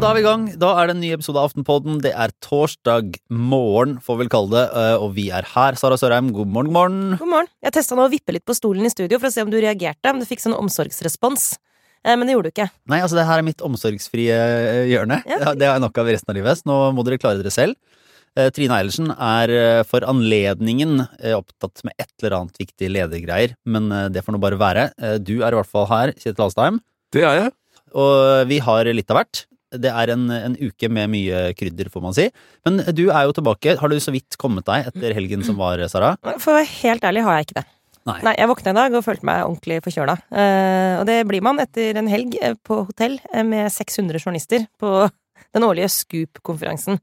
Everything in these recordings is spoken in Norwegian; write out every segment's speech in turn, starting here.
men da er vi i gang. Da er det en ny episode av Aftenpodden. Det er torsdag morgen, får vi vel kalle det, eh, og vi er her. Sara Sørheim, god morgen, god morgen. God morgen. Jeg testa nå å vippe litt på stolen i studio for å se om du reagerte. Om du fikk sånn omsorgsrespons. Eh, Men det gjorde du ikke. Nei, altså det her er mitt omsorgsfrie eh, hjørne. Ja. Det- har jeg nok av resten av livet, så nå må dere klare dere selv. Trine Eilertsen er for anledningen opptatt med et eller annet viktig ledergreier, men det får nå bare være. Du er i hvert fall her, Kjetil Alstheim, Det er jeg. og vi har litt av hvert. Det er en, en uke med mye krydder, får man si. Men du er jo tilbake. Har du så vidt kommet deg etter helgen som var, Sara? For å være helt ærlig har jeg ikke det. Nei. Nei, Jeg våkna i dag og følte meg ordentlig forkjøla. Eh, og det blir man etter en helg eh, på hotell eh, med 600 journalister på den årlige Scoop-konferansen.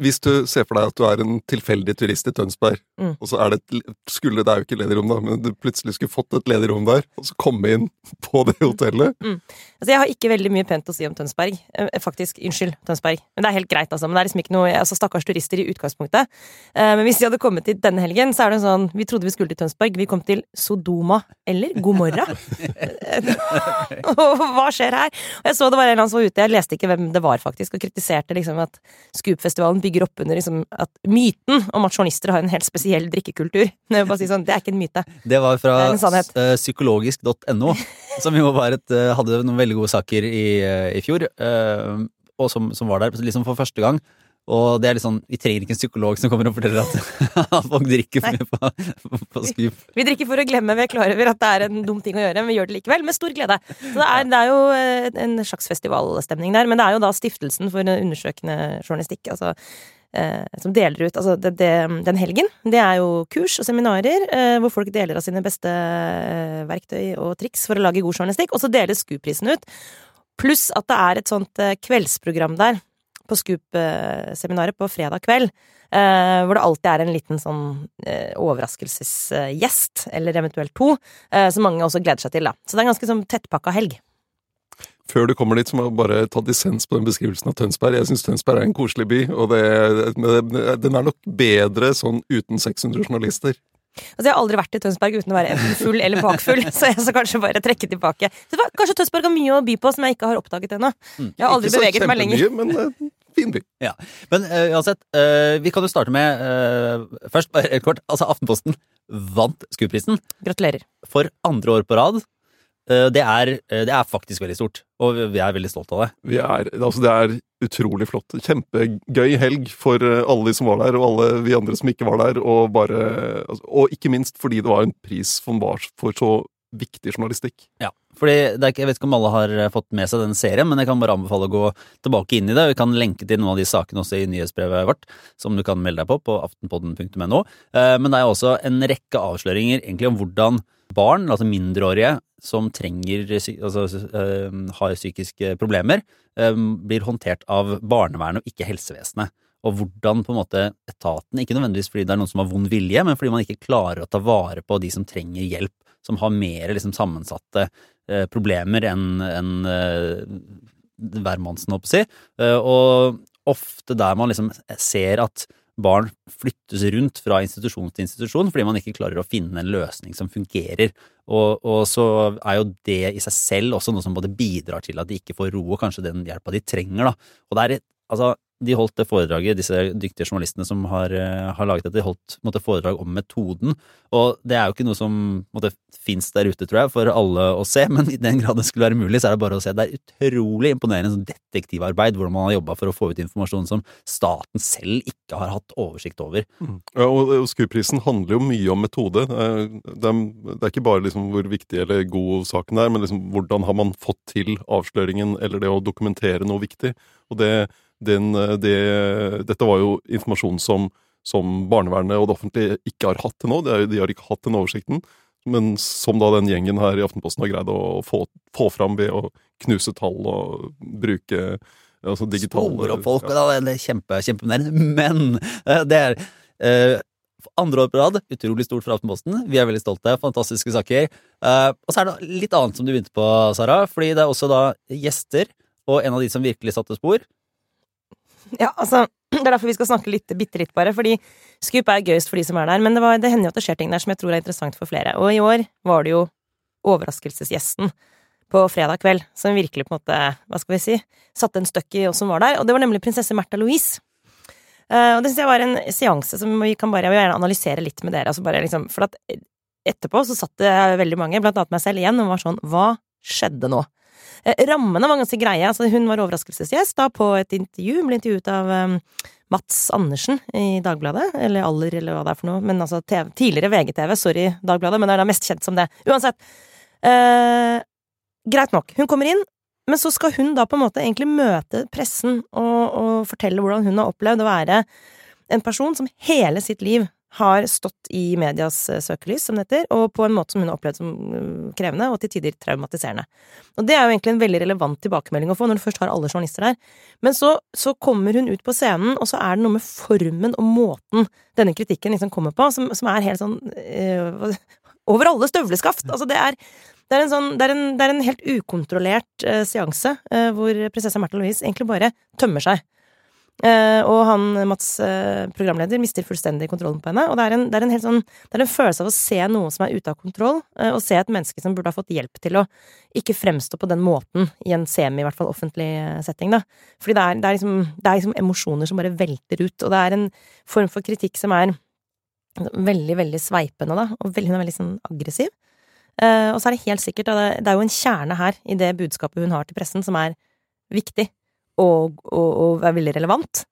Hvis du ser for deg at du er en tilfeldig turist i Tønsberg, Mm. og så er det et, skulle, det er jo ikke ledig da, men du plutselig skulle fått et ledig rom der, og så komme inn på det hotellet Altså, Jeg har ikke veldig mye pent å si om Tønsberg. Eh, faktisk, unnskyld, Tønsberg. Men det er helt greit, altså. Men det er liksom ikke noe altså, Stakkars turister i utgangspunktet. Eh, men hvis de hadde kommet hit denne helgen, så er det sånn Vi trodde vi skulle til Tønsberg. Vi kom til Sodoma. Eller Gomorra. og hva skjer her? Og jeg så det var en eller annen som var ute, jeg leste ikke hvem det var, faktisk, og kritiserte liksom at Scoop-festivalen bygger opp under liksom at myten om at journalister har en helt spesiell drikkekultur. Det er, si sånn, Det er ikke en myte. Det var fra Det eh, psykologisk.no, som jo var et, eh, hadde noen veldig gode saker i, eh, i fjor, og som, som var der liksom for første gang. Og det er litt sånn, Vi trenger ikke en psykolog som kommer og forteller at, at folk drikker på, på, på Scoop. Vi drikker for å glemme, vi er klar over at det er en dum ting å gjøre, men vi gjør det likevel med stor glede. Så det er, det er jo eh, en slags festivalstemning der, men det er jo da Stiftelsen for undersøkende journalistikk, altså eh, som deler ut Altså, det, det, den helgen, det er jo kurs og seminarer eh, hvor folk deler av sine beste eh, verktøy og triks for å lage god journalistikk, og så deles SKU-prisen ut. Pluss at det er et sånt eh, kveldsprogram der på Scoop-seminaret på fredag kveld. eh, hvor det alltid er en liten sånn eh, overraskelsesgjest, eller eventuelt to, eh, som mange også gleder seg til. da. Så det er en ganske sånn tettpakka helg. Før du kommer dit, så må jeg bare ta dissens på den beskrivelsen av Tønsberg. Jeg syns Tønsberg er en koselig by, og det, den er nok bedre sånn uten 600 journalister. Altså, Jeg har aldri vært i Tønsberg uten å være enten full eller bakfull, så jeg skal kanskje bare trekke tilbake. Så var, kanskje Tønsberg har mye å by på som jeg ikke har oppdaget ennå. Jeg har aldri Ikke beveget meg lenger. Men eh, fin by. Ja. Men uh, uansett, uh, vi kan jo starte med eh, Først, bare helt kort. Altså, Aftenposten vant Scoop-prisen Gratulerer. for andre år på rad. Eh, det, er, eh, det er faktisk veldig stort, og vi er veldig stolt av det. Vi er, altså det er utrolig flott. Kjempegøy helg for eh, alle de som var der, og alle vi andre som ikke var der. Og, bare, altså, og ikke minst fordi det var en pris som var for så viktig journalistikk. Ja, fordi det er ikke, Jeg vet ikke om alle har fått med seg den serien, men jeg kan bare anbefale å gå tilbake inn i det. Vi kan lenke til noen av de sakene også i nyhetsbrevet vårt, som du kan melde deg på på aftenpodden.no. Men det er også en rekke avsløringer egentlig om hvordan barn, altså mindreårige, som trenger altså, eh, har psykiske problemer, eh, blir håndtert av barnevernet og ikke helsevesenet. Og hvordan på en måte etaten, ikke nødvendigvis fordi det er noen som har vond vilje, men fordi man ikke klarer å ta vare på de som trenger hjelp, som har mer liksom, sammensatte eh, problemer enn en, eh, hvermannsen, holdt på å si. Eh, og ofte der man liksom ser at barn flyttes rundt fra institusjon til institusjon fordi man ikke klarer å finne en løsning som fungerer. Og, og så er jo det i seg selv også noe som både bidrar til at de ikke får ro og kanskje den hjelpa de trenger. da. Og det er, et- altså, de holdt det foredraget, disse dyktige journalistene som har, eh, har laget dette, de holdt måtte, foredrag om metoden. Og det er jo ikke noe som måtte, finnes der ute, tror jeg, for alle å se, men i den grad det skulle være mulig, så er det bare å se. Det er utrolig imponerende sånn detektivarbeid, hvordan man har jobba for å få ut informasjon som staten selv ikke har hatt oversikt over. Ja, og, Scoop-prisen handler jo mye om metode. Er, det er, det er ikke bare liksom hvor viktig eller god saken er, men liksom hvordan har man fått til avsløringen eller det å dokumentere noe viktig. Og det, den, det, dette var jo informasjon som, som barnevernet og det offentlige ikke har hatt til nå. De, har ikke hatt den oversikten. Men som da den gjengen her i Aftenposten har greid å få, få fram ved å knuse tall og bruke altså digitale Spore opp folk, da, det er kjempe, kjempeimponerende. Men eh, det er eh, andre år på rad, utrolig stort for Aftenposten. Vi er veldig stolte. Fantastiske saker. Uh, og så er det litt annet som du begynte på, Sara. Fordi det er også da gjester, og en av de som virkelig satte spor. Ja, altså, det er derfor vi skal snakke litt, bitte litt, bare. Fordi Scoop er gøyest for de som er der. Men det, var, det hender jo at det skjer ting der som jeg tror er interessant for flere. Og i år var det jo overraskelsesgjesten på fredag kveld, som virkelig på en måte, hva skal vi si, satte en støkk i oss som var der, og det var nemlig prinsesse Märtha Louise. Uh, og det syns jeg var en seanse som vi kan bare, jeg vil gjerne analysere litt med dere. Altså bare liksom, for at etterpå så satt det veldig mange, blant annet meg selv igjen, og var sånn Hva skjedde nå? Uh, rammene var ganske greie. Altså, hun var overraskelsesgjest da på et intervju. Ble intervjuet av um, Mats Andersen i Dagbladet, eller Aller, eller hva det er for noe. Men altså TV, tidligere VGTV, sorry Dagbladet, men er da mest kjent som det. Uansett. Uh, greit nok. Hun kommer inn, men så skal hun da på en måte egentlig møte pressen og, og, fortelle hvordan hun har opplevd å være en person som hele sitt liv har stått i medias eh, søkelys, som det heter, og på en måte som hun har opplevd som eh, krevende og til tider traumatiserende. Og det er jo egentlig en veldig relevant tilbakemelding å få når du først har alle journalister der. Men så, så kommer hun ut på scenen, og så er det noe med formen og måten denne kritikken liksom kommer på, som, som er helt sånn øh, over alle støvleskaft. Altså, det er, det er, sånn, det er, en, det er en, helt ukontrollert uh, seanse uh, hvor prinsesse Märtha Louise egentlig bare tømmer seg. Uh, og han, Mats, programleder, mister fullstendig kontrollen på henne. Og det er, en, det, er sånn, det er en følelse av å se noe som er ute av kontroll, og se et menneske som burde ha fått hjelp til å ikke fremstå på den måten i en semi, i hvert fall offentlig setting, da. Fordi det er, det er, liksom, liksom emosjoner som bare velter ut, og det er en form for kritikk som er veldig, veldig sveipende, da, og veldig, veldig sånn aggressiv. Og så er det helt sikkert det, er jo en kjerne her i det budskapet hun har til pressen, som er viktig og, og, og er veldig relevant.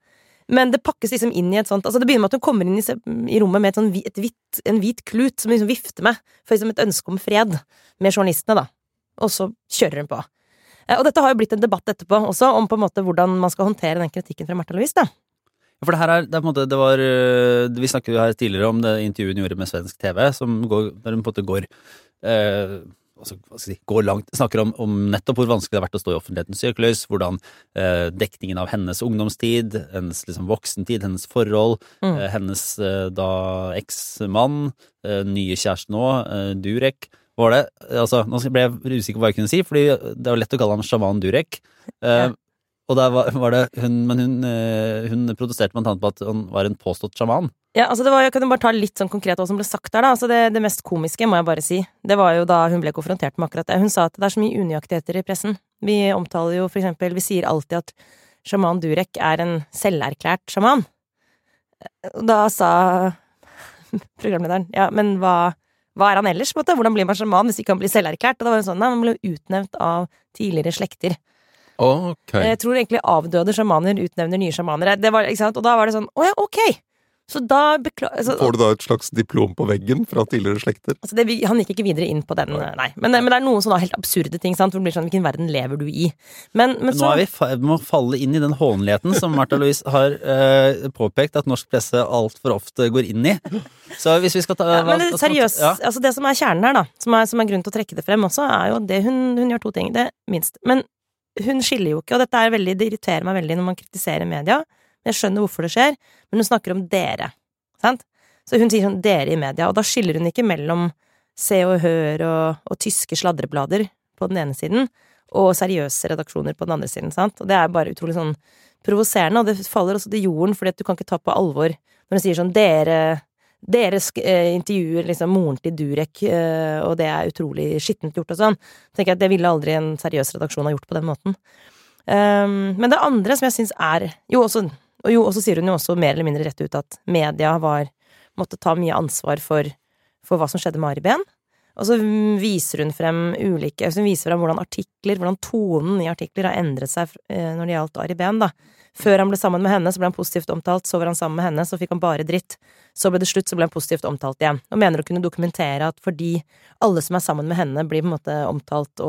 Men det pakkes liksom inn i et sånt altså Det begynner med at hun kommer inn i, i rommet med et sånn, et hvit, en hvit klut som hun liksom vifter med, for liksom et ønske om fred med journalistene, da. Og så kjører hun på. Uh, og dette har jo blitt en debatt etterpå også, om på en måte hvordan man skal håndtere den kritikken fra Märtha Louise, da. For det her er, det er på en måte, det var Vi snakket jo her tidligere om det intervjuet hun gjorde med svensk TV, som går, der hun på en måte går eh, altså, si, går langt, snakker om, om, nettopp hvor vanskelig det har vært å stå i offentlighetens søkelys, hvordan eh, dekningen av hennes ungdomstid, hennes liksom, voksentid, hennes forhold, mm. eh, hennes eh, da eksmann, eh, nye kjæreste nå, eh, Durek var det, altså, Nå ble jeg usikker på hva jeg kunne si, fordi det er jo lett å kalle han sjaman Durek. Ja. Og der var, var, det hun, Men hun, hun protesterte blant annet på at hun var en påstått sjaman. Ja, altså det var, Jeg kan jo bare ta litt sånn konkret hva som ble sagt der. da, altså det, det, mest komiske, må jeg bare si, det var jo da hun ble konfrontert med akkurat det. Hun sa at det er så mye unøyaktigheter i pressen. Vi omtaler jo for eksempel Vi sier alltid at sjaman Durek er en selverklært sjaman. Da sa programlederen ja, men hva, hva er han ellers? på en måte? Hvordan blir man sjaman hvis ikke han blir selverklært? Og da var hun sånn, nei, Han ble utnevnt av tidligere slekter. Okay. Jeg tror egentlig avdøde sjamaner utnevner nye sjamaner. Det var, ikke sant? Og da var det sånn Å ja, ok! Så da beklager altså, Får du da et slags diplom på veggen fra tidligere slekter? Altså det, han gikk ikke videre inn på den, nei. Men, men det er noen sånne helt absurde ting. sant? Hvor det blir sånn, Hvilken verden lever du i? Men, men så, Nå er vi i må falle inn i den hånligheten som Martha Louise har uh, påpekt at norsk presse altfor ofte går inn i. Så hvis vi skal ta ja, Men det, seriøst, ja. altså det som er kjernen her, da, som er, som er grunn til å trekke det frem også, er jo det hun, hun gjør to ting. Det minst. Men hun skiller jo ikke, og dette er veldig, det irriterer meg veldig når man kritiserer media. men Jeg skjønner hvorfor det skjer, men hun snakker om dere. Sant? Så hun sier sånn dere i media, og da skiller hun ikke mellom Se og Hør og, og tyske sladreblader på den ene siden, og seriøse redaksjoner på den andre siden. Sant? Og det er bare utrolig sånn provoserende, og det faller også til jorden, fordi at du kan ikke ta på alvor når hun sier sånn dere dere eh, intervjuer liksom moren til Durek, eh, og det er utrolig skittent gjort og sånn. tenker jeg at Det ville aldri en seriøs redaksjon ha gjort på den måten. Um, men det andre som jeg syns er Jo, også og jo, også sier hun jo også mer eller mindre rett ut at media var måtte ta mye ansvar for, for hva som skjedde med Ari Behn. Og så viser hun frem ulike Hun viser frem hvordan artikler, hvordan tonen i artikler har endret seg eh, når det gjaldt Ari Behn, da. Før han ble sammen med henne, så ble han positivt omtalt. Så var han sammen med henne, så fikk han bare dritt. Så ble det slutt, så ble han positivt omtalt igjen. Og mener å kunne dokumentere at fordi alle som er sammen med henne, blir på en måte omtalt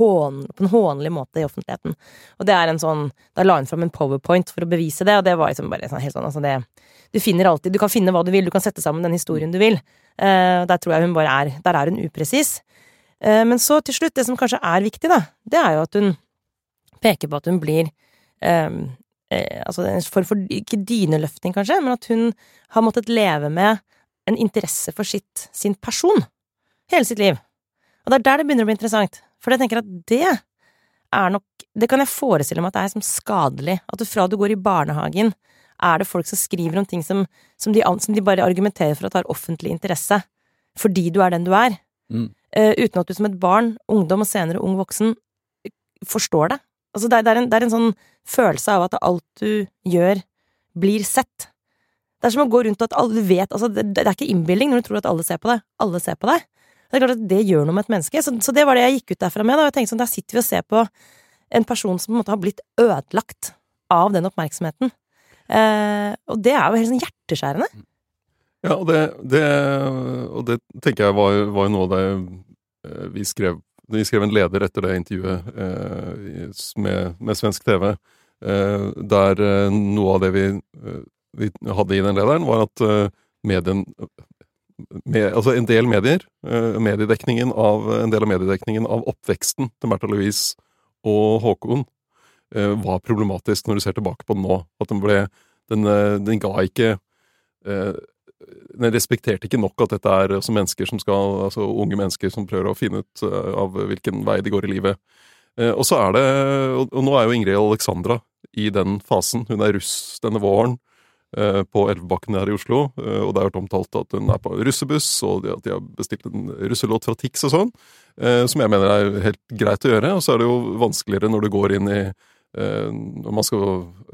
hån, på en hånlig måte i offentligheten. Og det er en sånn Da la hun fram en powerpoint for å bevise det, og det var liksom bare sånn, helt sånn altså det Du finner alltid Du kan finne hva du vil, du kan sette sammen den historien du vil. Uh, der tror jeg hun bare er Der er hun upresis. Uh, men så til slutt, det som kanskje er viktig, da, det er jo at hun peker på at hun blir um, eh, altså en form for, ikke dyneløfting, kanskje, men at hun har måttet leve med en interesse for sitt, sin person hele sitt liv. Og det er der det begynner å bli interessant, for jeg tenker at det er nok Det kan jeg forestille meg at det er som skadelig, at du fra du går i barnehagen, er det folk som skriver om ting som, som, de, som de, bare argumenterer for at har offentlig interesse, fordi du er den du er. Mm. Uh, uten at du som et barn, ungdom og senere ung voksen forstår det. Altså, det er, en, det er en sånn følelse av at alt du gjør, blir sett. Det er som å gå rundt og at alle vet altså, det, det er ikke innbilning når du tror at alle ser på deg. Alle ser på deg. Det er klart at det gjør noe med et menneske. Så, så det var det jeg gikk ut derfra med. Da. Jeg tenkte sånn, Der sitter vi og ser på en person som på en måte har blitt ødelagt av den oppmerksomheten. Eh, og det er jo helt sånn hjerteskjærende. Ja, og det, det, og det tenker jeg var, var noe av det eh, vi skrev Vi skrev en leder etter det intervjuet eh, med, med, svensk TV, eh, der eh, noe av det vi, vi, hadde i den lederen, var at medien med, altså en del medier, mediedekningen av, en del av mediedekningen av oppveksten til Märtha Louise og Håkon var problematisk når du ser tilbake på den nå. At den ble Den, den ga ikke den respekterte ikke nok at dette er altså mennesker som skal, altså unge mennesker som prøver å finne ut uh, av hvilken vei de går i livet. Uh, og så er det, og, nå er jo Ingrid Alexandra i den fasen. Hun er russ denne våren uh, på Elvebakken her i Oslo, og det er vært omtalt at hun er på russebuss, og at de har bestilt en russelåt fra Tix og sånn, som jeg mener er helt greit å gjøre. Og så er det jo vanskeligere når du går inn i Eh, når man skal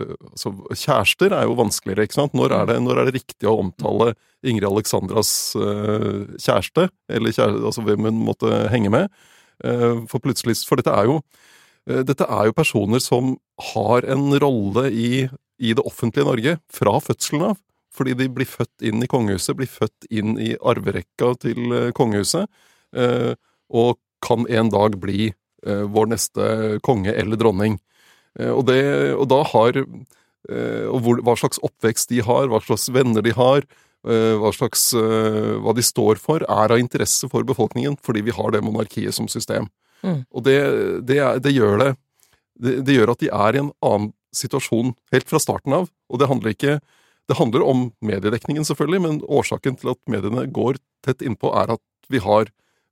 eh, altså, Kjærester er jo vanskeligere, ikke sant? Når er det, når er det riktig å omtale Ingrid Alexandras uh, kjæreste, eller kjæreste, altså hvem hun måtte henge med? For plutselig For dette er jo dette er jo personer som har en rolle i, i det offentlige Norge fra fødselen av. Fordi de blir født inn i kongehuset, blir født inn i arverekka til kongehuset, og kan en dag bli vår neste konge eller dronning. Eh, og, det, og da har eh, Og hvor, hva slags oppvekst de har, hva slags venner de har, eh, hva, slags, hva de står for, er av interesse for befolkningen, fordi vi har det monarkiet som system. Mm. Og det, det, det, gjør det, det, gjør at de er i en annen situasjon helt fra starten av. Og det handler ikke Det handler om mediedekningen, selvfølgelig, men årsaken til at mediene går tett innpå, er at vi har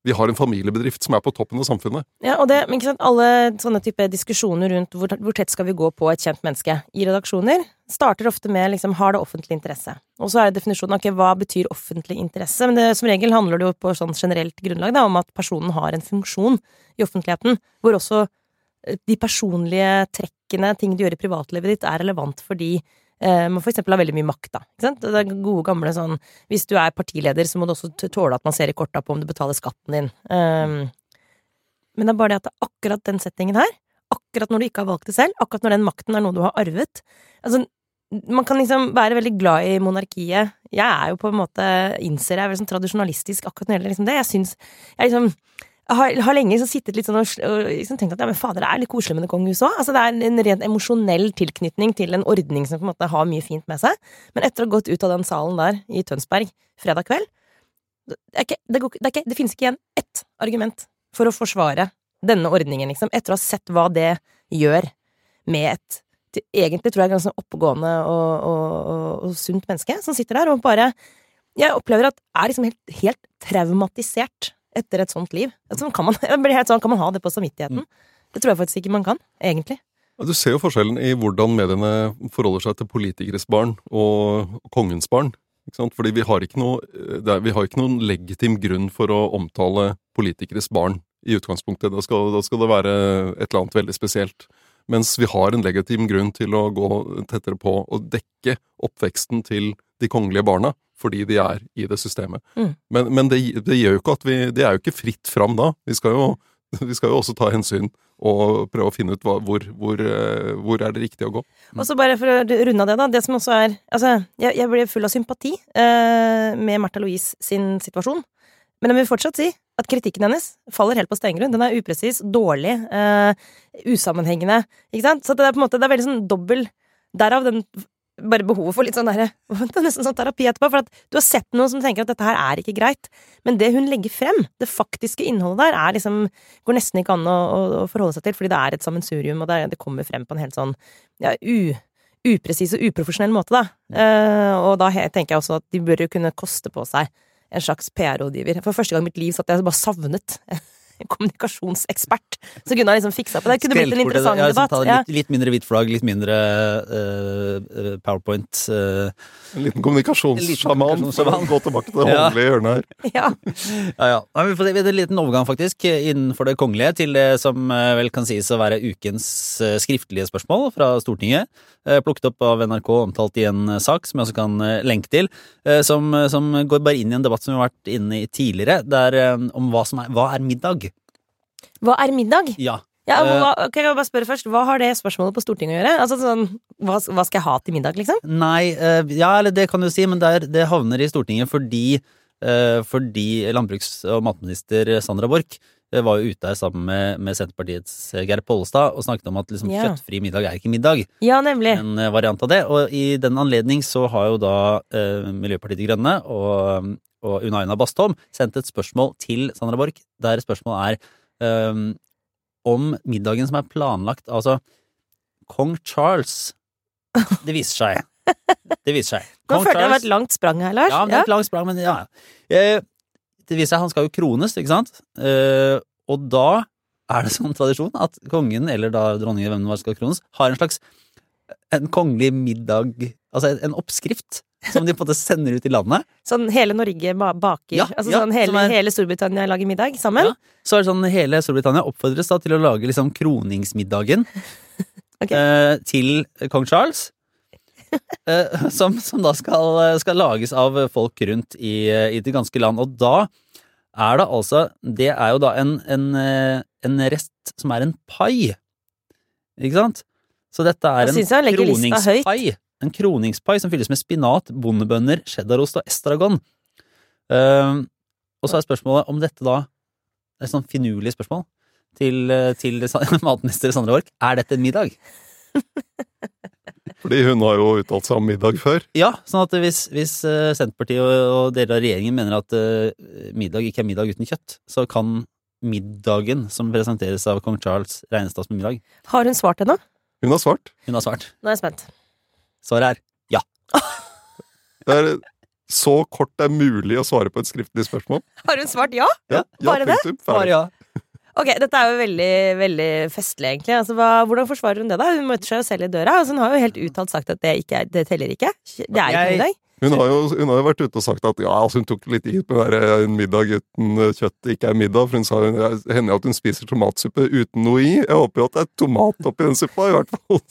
vi har en familiebedrift som er på toppen av samfunnet. Ja, og det, men ikke sant, Alle sånne type diskusjoner rundt hvor, hvor, tett skal vi gå på et kjent menneske i redaksjoner, starter ofte med liksom, har det offentlig interesse? Og så er det definisjonen ok, hva betyr offentlig interesse? Men det, som regel handler det jo på sånn generelt grunnlag da, om at personen har en funksjon i offentligheten, hvor også eh, de personlige trekkene, ting du gjør i privatlivet ditt, er relevant fordi eh, man for eksempel har veldig mye makt, da. Det er gode, gamle sånn Hvis du er partileder, så må du også tåle at man ser i korta på om du betaler skatten din. Um, men det er bare det at det er akkurat den settingen her, akkurat når du ikke har valgt det selv, akkurat når den makten er noe du har arvet Altså, man kan liksom være veldig glad i monarkiet. Jeg er jo på en måte Innser jeg er veldig sånn tradisjonalistisk akkurat når det gjelder liksom det. Jeg syns Jeg liksom har, har lenge liksom sittet litt sånn og, og liksom tenkt at ja, men fader, det er litt koselig med det kongehuset òg. Altså, det er en rent emosjonell tilknytning til en ordning som på en måte har mye fint med seg. Men etter å ha gått ut av den salen der i Tønsberg fredag kveld Det, ikke, det, går, det, ikke, det finnes ikke igjen ett argument for å forsvare denne ordningen, liksom, etter å ha sett hva det gjør med et egentlig tror jeg ganske oppegående og, og, og, og sunt menneske som sitter der og bare Jeg opplever at er liksom helt, helt traumatisert etter et sånt liv. Sånn kan, man, sånn, kan man ha det på samvittigheten? Mm. Det tror jeg faktisk ikke man kan, egentlig. Du ser jo forskjellen i hvordan mediene forholder seg til politikeres barn og kongens barn. Fordi vi har, noe, er, vi har ikke noen legitim grunn for å omtale politikeres barn i utgangspunktet. Da skal, da skal det være et eller annet veldig spesielt. Mens vi har en legitim grunn til å gå tettere på og dekke oppveksten til de kongelige barna fordi de er i det systemet. Mm. Men, men det, det, gjør jo ikke at vi Det er jo ikke fritt fram da. Vi skal jo, vi skal jo også ta hensyn og prøve å finne ut hva, hvor, hvor, eh, hvor, er det riktig å gå. Og så bare for å runde av det, da. Det som også er Altså, jeg, jeg ble full av sympati eh, med Märtha Louise sin situasjon. Men jeg vil fortsatt si at kritikken hennes faller helt på steingrunn. Den er upresis, dårlig, uh, usammenhengende. Ikke sant? Så det er på en måte, det er veldig sånn dobbel Derav den bare behovet for litt sånn der, Nesten sånn terapi etterpå. For at du har sett noen som tenker at dette her er ikke greit. Men det hun legger frem, det faktiske innholdet der, er liksom Går nesten ikke an å, å forholde seg til, fordi det er et sammensurium, og det, det kommer frem på en helt sånn ja, u, upresis og uprofesjonell måte, da. Uh, og da tenker jeg også at de bør kunne koste på seg en slags PR-rådgiver. For første gang i mitt liv så at jeg bare savnet kommunikasjonsekspert. Så kunne han liksom fiksa på det. Det kunne blitt en interessant ja, liksom debatt. ta Ja. Litt, litt mindre hvitt flagg, litt mindre eh, eh, powerpoint. Uh, En liten kommunikasjonssjaman å gå tilbake til det Ja. håndlige hjørnet her. Ja. Ja, ja. Nei, Vi får se, vi har en liten overgang faktisk innenfor det kongelige til det som vel kan sies å være ukens skriftlige spørsmål fra Stortinget. Eh, Plukket opp av NRK omtalt i en sak som jeg også kan lenke til. Som, som går bare inn i en debatt som vi har vært inne i tidligere, der, om hva, som er, hva er middag. Hva er middag? Ja. Ja, Eh, hva, ok, jeg bare spørre først, hva har det spørsmålet på Stortinget å gjøre? Altså sånn, hva, hva skal jeg ha til middag, liksom? Nei, eh, ja, eller det kan du si, men det, er, det havner i Stortinget fordi, eh, fordi landbruks- og matminister Sandra Borch eh, var jo ute her sammen med, med Senterpartiets eh, Geir Pollestad og snakket om at liksom, Ja. kjøttfri middag er ikke middag. Ja, nemlig. En eh, variant av det. Og i den anledning så har jo da eh, Miljøpartiet De Grønne og, og Unaina Bastholm sendt et spørsmål til Sandra Borch, der spørsmålet er eh, om middagen som er planlagt Altså, kong Charles Det viser seg. Det viser seg. Nå følte jeg det var et langt sprang her, Lars. ja, det er et langt sprang, men ja. Eh, Det viser seg han skal jo krones, ikke sant? Eh, Og da er det sånn tradisjon at kongen, eller da dronningen, hvem det var skal krones, har en slags en kongelig middag, altså en oppskrift, som de på en måte sender ut i landet. Sånn hele Norge baker, Ja, altså ja, sånn hele, er- hele Storbritannia lager middag sammen? Ja. Så er det sånn hele Storbritannia oppfordres da til å lage liksom kroningsmiddagen okay. eh, til kong Charles. Eh, som, som da skal, skal lages av folk rundt i, i det ganske land. Og da er det altså Det er jo da en, en, eh, en rest som er en pai. Ikke sant? Så dette er jeg en kroningspai. En kroningspai som fylles med spinat, bondebønner, cheddarost og estragon. Uh, og så er spørsmålet om dette da Det er et sånn finurlig spørsmål til, til matminister Sandra Borch. Er dette en middag? Fordi hun har jo uttalt seg om middag før. Ja, sånn at hvis, hvis eh, Senterpartiet og, og deler av regjeringen mener at uh, middag ikke er middag uten kjøtt, så kan middagen som presenteres av kong Charles regnes da som middag. Har hun svart ennå? Hun har svart. Hun har svart. Nå er jeg spent. Svaret er ja. Det er så kort det er mulig å svare på et skriftlig spørsmål. Har hun svart ja? Ja, Bare det? Bare ja. Ok, dette er jo veldig, veldig festlig, egentlig. Altså, hva, hvordan forsvarer hun det, da? Hun møter seg jo selv i døra. Altså, hun har jo helt uttalt sagt at det, ikke er, det teller ikke. Det er ikke Jeg- middag. Hun har, jo, hun har jo vært ute og sagt at ja, altså hun tok litt i på en middag uten eh, kjøtt ikke er middag. For hun sa hun, hender at hun spiser tomatsuppe uten noe i. Jeg håper jo at det er tomat oppi den suppa, i hvert fall.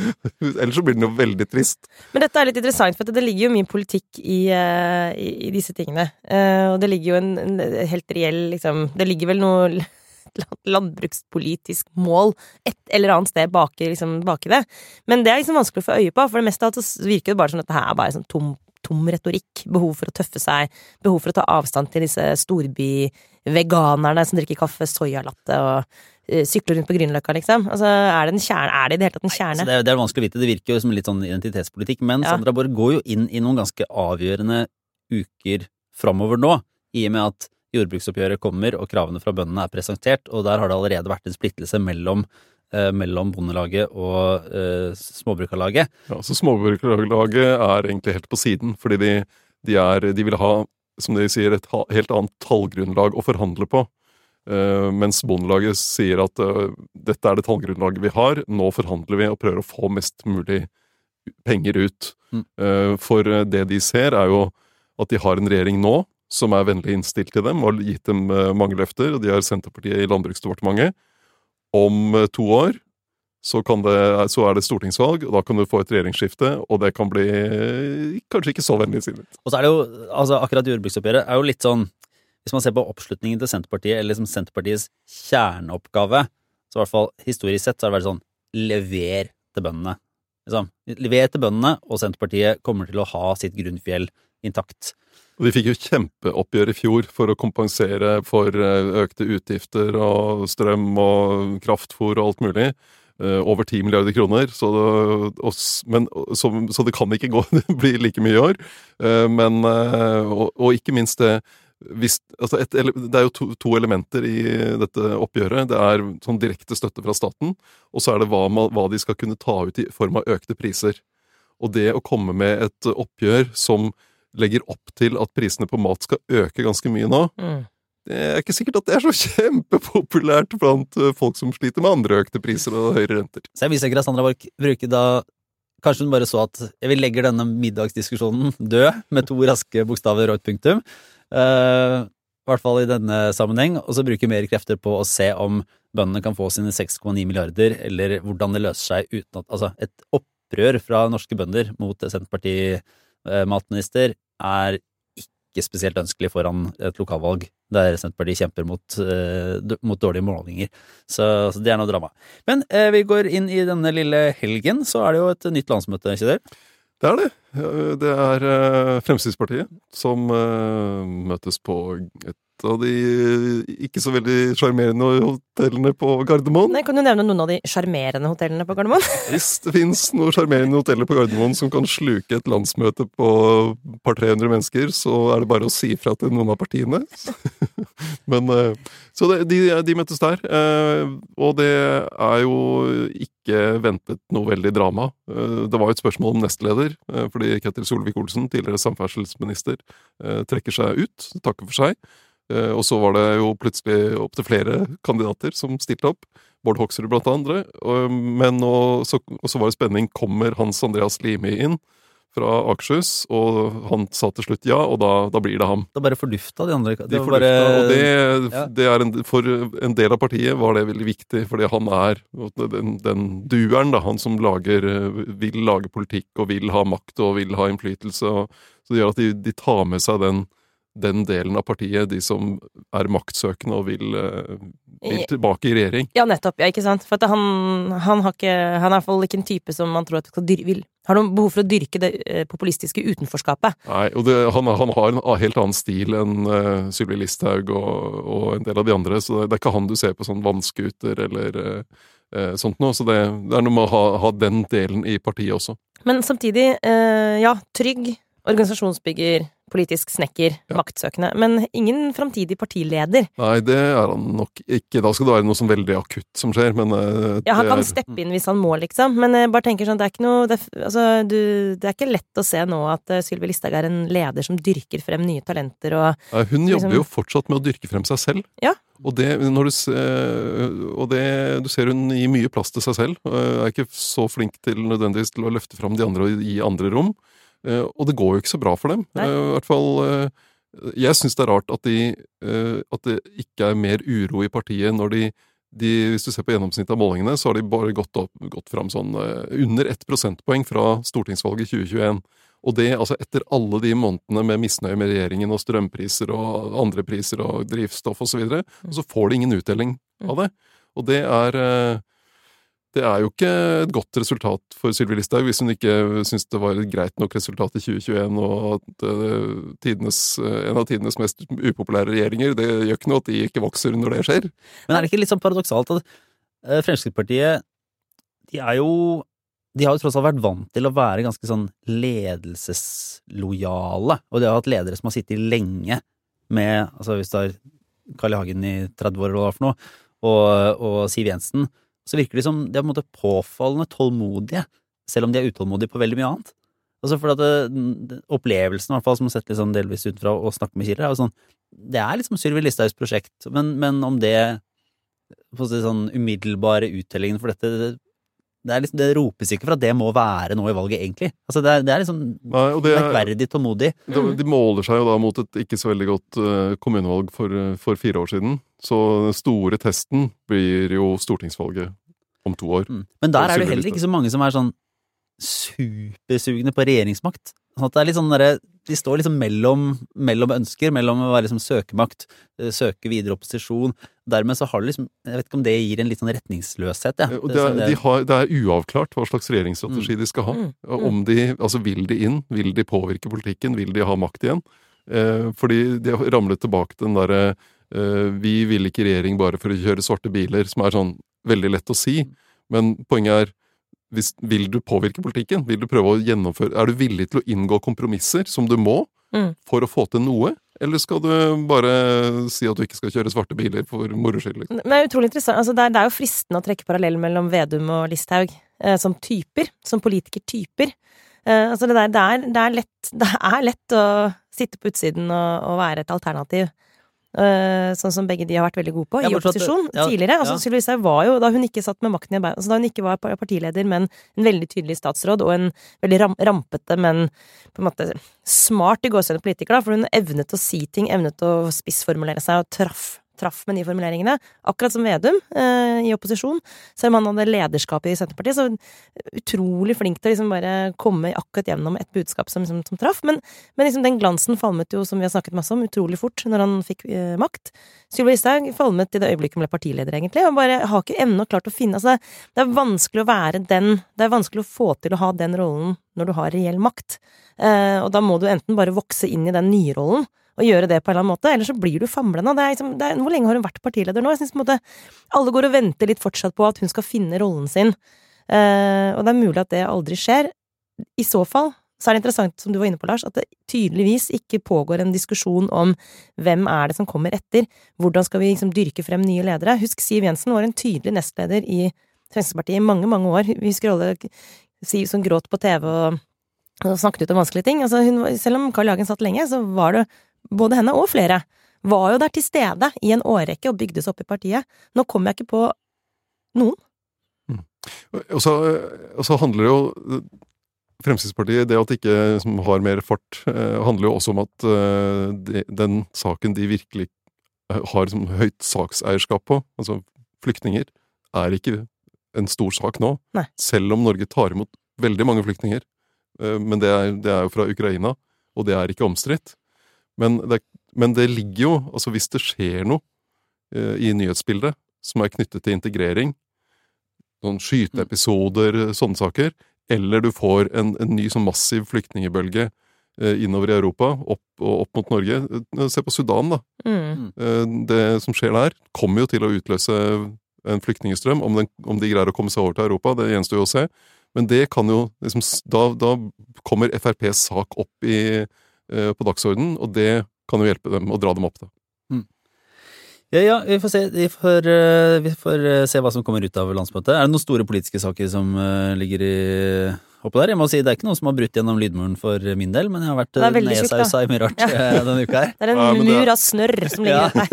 Ellers så blir den jo veldig trist. Men dette er litt interessant, for det ligger jo mye politikk i, eh, i, i disse tingene. Eh, og det ligger jo en, en helt reell liksom Det ligger vel noe landbrukspolitisk mål et eller annet sted baki, liksom, baki det. Men det er liksom vanskelig å få øye på, for det meste av alt så virker det bare som at dette her er bare sånn tom, tom retorikk. Behov for å tøffe seg, behov for å ta avstand til disse storbyveganerne som drikker kaffe, soyalatte og eh, sykler rundt på Grünerløkka, liksom. Altså, er det en kjerne? Er det i det hele tatt en Så kjerne? det, er, det er vanskelig å vite. Det virker jo som litt sånn identitetspolitikk. Men Ja. Sandra Borg går jo inn i noen ganske avgjørende uker framover nå, i og med at jordbruksoppgjøret kommer og kravene fra bøndene er presentert, og der har det allerede vært en splittelse mellom, mellom Bondelaget og eh, Småbrukarlaget. Ja, så Småbrukerlaget er egentlig helt på siden, fordi de, de, er, de vil ha, som de sier, et helt annet tallgrunnlag å forhandle på. Eh, mens Bondelaget sier at eh, dette er det tallgrunnlaget vi har, nå forhandler vi og prøver å få mest mulig penger ut. Mm. Eh, for eh, det de ser, er jo at de har en regjering nå som er vennlig innstilt til dem og har gitt dem eh, mange løfter, og de har Senterpartiet i Landbruksdepartementet. Om eh, to år så, det, så er det stortingsvalg, og da kan du få et regjeringsskifte, og det kan bli eh, kanskje ikke så vennlig sinnet. Og så er det jo, altså akkurat jordbruksoppgjøret er jo litt sånn Hvis man ser på oppslutningen til Senterpartiet, eller liksom Senterpartiets kjerneoppgave, så i hvert fall historisk sett, så har det vært sånn lever til bøndene. Liksom. Lever til bøndene, og Senterpartiet kommer til å ha sitt grunnfjell intakt. Og De fikk jo kjempeoppgjør i fjor for å kompensere for eh, økte utgifter og strøm og kraftfôr og alt mulig. Eh, over 10 milliarder kroner. Så det, og, men, så, så det kan ikke gå, det blir like mye i år. Eh, men, og, og ikke minst det hvis, altså et, Det er jo to, to elementer i dette oppgjøret. Det er sånn direkte støtte fra staten, og så er det hva, hva de skal kunne ta ut i form av økte priser. Og det å komme med et oppgjør som legger opp til at prisene på mat skal øke ganske mye nå, Mm. det er ikke sikkert at det er så kjempepopulært blant eh, folk som sliter med andre økte priser og høyere renter. Så jeg viser ikke Sandra Borch bruker da Kanskje hun bare så at vi legger denne middagsdiskusjonen død, med to raske bokstaver og et punktum. Uh, I hvert fall i denne sammenheng. Og så bruke mer krefter på å se om bøndene kan få sine 6,9 milliarder, eller hvordan det løser seg uten at Altså, et opprør fra norske bønder mot Senterparti-matminister er ikke spesielt ønskelig foran et lokalvalg der Senterpartiet kjemper mot, eh, mot dårlige målinger. Så, så det er noe drama. Men eh, vi går inn i denne lille helgen, så er det jo et nytt landsmøte, ikke Det Det er det. Det er eh, Fremskrittspartiet som eh, møtes på et av de ikke så veldig sjarmerende hotellene på Gardermoen. Nei, kan du nevne noen av de sjarmerende hotellene på Gardermoen? Hvis det fins noen sjarmerende hoteller på Gardermoen som kan sluke et landsmøte på et par 300 mennesker, så er det bare å si fra til noen av partiene. Men eh, Så det, de, de møttes der. eh, Og det er jo ikke ventet noe veldig drama. Eh, Det var jo et spørsmål om nestleder, eh, fordi Ketil Solvik-Olsen, tidligere samferdselsminister, eh, trekker seg ut, takker for seg. Eh, Og så var det jo plutselig opptil flere kandidater som stilte opp. Bård Hoksrud blant andre. Og, men nå, så, og så var det spenning. Kommer Hans Andreas Limi inn fra Akershus? Og han sa til slutt ja, og da, da blir det ham. Da bare fordufta de andre. De Det fordufta, bare og det, ja. det er en, For en del av partiet var det veldig viktig, fordi han er den, den dueren, da, han som lager, vil lage politikk og vil ha makt og vil ha innflytelse. Og, så det gjør at de, de tar med seg den, den delen av partiet, de som er maktsøkende og vil, eh, vil tilbake i regjering. Ja, nettopp. Ja, ikke sant? For at han, han, har ikke, han er i hvert fall ikke en type som man tror at skal dyr, vil, har noen behov for å dyrke det eh, populistiske utenforskapet. Nei, og det, han, han har en helt annen stil enn uh, Sylvi Listhaug og, og en del av de andre, så det, det er ikke han du ser på sånn vannskuter eller uh, sånt noe. Så det, det er noe med å ha, ha den delen i partiet også. Men samtidig, eh, ja, trygg, organisasjonsbygger, politisk snekker, Ja. maktsøkende. Men ingen framtidig partileder. Nei, det er han nok ikke. Da skal det være noe sånn veldig akutt som skjer, men eh, Ja, han kan er- steppe inn hvis han må, liksom. Men jeg bare tenker sånn, det er ikke noe Det, altså, du, det er ikke lett å se nå at uh, Sylvi Listhaug er en leder som dyrker frem nye talenter og Nei, hun jobber liksom- jo fortsatt med å dyrke frem seg selv. Ja. Og det, når du, og det, du ser hun gir mye plass til seg selv. Er ikke så flink til nødvendigvis til å løfte fram de andre og gi andre rom. Eh, Og det går jo ikke så bra for dem. Eh, I hvert fall eh, Jeg syns det er rart at, de, at det ikke er mer uro i partiet når de, de Hvis du ser på gjennomsnittet av målingene, så har de bare gått, opp, gått fram sånn under ett prosentpoeng fra stortingsvalget 2021. Og det altså etter alle de månedene med misnøye med regjeringen og strømpriser og andre priser og drivstoff osv., og, så videre, og så får de ingen uttelling av det. Og det er Det er jo ikke et godt resultat for Sylvi Listhaug hvis hun ikke syns det var et greit nok resultat i 2021, og at eh, tidenes, eh, en av tidenes mest upopulære regjeringer Det gjør ikke noe at de ikke vokser når det skjer. Men er det ikke litt sånn paradoksalt at eh, Fremskrittspartiet De er jo De har jo tross alt vært vant til å være ganske sånn ledelseslojale, og de har hatt ledere som har sittet lenge med Altså hvis du har Carl I. Hagen i 30 år eller hva det var for noe, og, og Siv Jensen, så virker de som de er på en måte påfallende tålmodige, selv om de er utålmodige på veldig mye annet. Altså for at det, Opplevelsen, i hvert fall, som har sett sånn delvis utenfra og snakket med Killer, er jo sånn Det er liksom Sylvi Listhaugs prosjekt, men, men om det på å si sånn umiddelbare uttellingen for dette det, det, er liksom, det ropes ikke for at det må være noe i valget, egentlig. Altså det, er, det er liksom Nei, det er, merkverdig tålmodig. de, de måler seg jo da mot et ikke så veldig godt eh, kommunevalg for, eh, for fire år siden. Så den store testen blir jo stortingsvalget om to år. Mm. Men der er det heller ikke så mange som er sånn supersugne på regjeringsmakt. Sånn at det er litt sånn der, De står liksom mellom, mellom ønsker, mellom å være liksom søkemakt, eh, søke videre opposisjon. Dermed så har det liksom Jeg vet ikke om det gir en litt sånn retningsløshet, ja. Eh, Det- er, de har, det er uavklart hva slags regjeringsstrategi de skal ha. Mm, mm. Om de, altså Vil de inn? Vil de påvirke politikken? Vil de ha makt igjen? Eh, fordi de har ramlet tilbake til den derre Vi vil ikke regjering bare for å kjøre svarte biler, som er sånn veldig lett å si. Men poenget er hvis, Vil du påvirke politikken? Vil du prøve å gjennomføre Er du villig til å inngå kompromisser, som du må, Mm. for å få til noe? Eller skal du bare si at du ikke skal kjøre svarte biler for moro skyld? Liksom? Det er utrolig interessant. Altså, det, er, det er jo fristende å trekke parallell mellom Vedum og Listhaug eh, som typer. Som politikertyper. Eh, altså det, der, det, er, det, er lett, det er lett å sitte på utsiden og, og være et alternativ. Eh, sånn som begge de har vært veldig gode på i opposisjon ja, tidligere. Altså, ja. Sylvi Listhaug var jo, da hun ikke satt med makten i arbeid, altså da hun ikke var partileder, men en veldig tydelig statsråd, og en veldig ram rampete, men på en måte smart i gåsehudet politiker, da, for hun evnet å si ting, evnet å spissformulere seg og traff. Traff med de formuleringene. Akkurat som Vedum eh, i opposisjon. Selv om han hadde lederskapet i Senterpartiet, så utrolig flink til å liksom bare komme akkurat gjennom et budskap som, som, som traff. Men, men liksom den glansen falmet jo, som vi har snakket masse om, utrolig fort når han fikk eh, makt. Sylvi Listhaug falmet i det øyeblikket hun ble partileder, egentlig, og bare har ikke ennå klart å finne Altså, det er vanskelig å være den Det er vanskelig å få til å ha den rollen når du har reell makt. Eh, og da må du enten bare vokse inn i den nye rollen og gjøre det på en eller annen måte, ellers så blir du famlende. Liksom, er, hvor lenge har hun vært partileder nå? Jeg synes på en måte alle går og venter litt fortsatt på at hun skal finne rollen sin. Eh, og det er mulig at det aldri skjer. I så fall så er det interessant, som du var inne på, Lars, at det tydeligvis ikke pågår en diskusjon om hvem er det som kommer etter, hvordan skal vi liksom dyrke frem nye ledere. Husk, Siv Jensen var en tydelig nestleder i Fremskrittspartiet i mange, mange år. Vi husker alle Siv som gråt på TV og, og snakket ut om vanskelige ting. Altså, hun, selv om Carl Jagen satt lenge, så var det både henne og flere var jo der til stede i en årrekke og bygdes opp i partiet. Nå kommer jeg ikke på noen. Og så, og så handler det jo Fremskrittspartiet, det at de ikke har mer fart, eh, handler jo også om at eh, de, den saken de virkelig eh, har som høyt sakseierskap på, altså flyktninger, er ikke en stor sak nå. Nei. Selv om Norge tar imot veldig mange flyktninger. Men det er, det er jo fra Ukraina, og det er ikke omstridt. Men det, men det ligger jo Altså, hvis det skjer noe eh, i nyhetsbildet som er knyttet til integrering, noen skyteepisoder, sånne saker, eller du får en, en ny sånn massiv flyktningebølge eh, innover i Europa, opp, og opp mot Norge. Eh, Se på Sudan, da. Mm. Eh, det som skjer der, kommer jo til å utløse en flyktningstrøm. Om, den, om de greier å komme seg over til Europa, det gjenstår jo å se. Men det kan jo liksom, da, da kommer FrPs sak opp i, på dagsordenen, og det kan jo hjelpe dem å dra dem opp. da. Ja, ja, vi får se, vi får, eh, vi får eh, se hva som kommer ut av landsmøtet. Er det noen store politiske saker som eh, ligger i oppå der? Jeg må si Det er ikke noen som har brutt gjennom lydmuren for min del, men jeg har vært nedsausa i mye rart ja. denne uka her. Det er en Nei, det- mur av snørr som ligger Ja.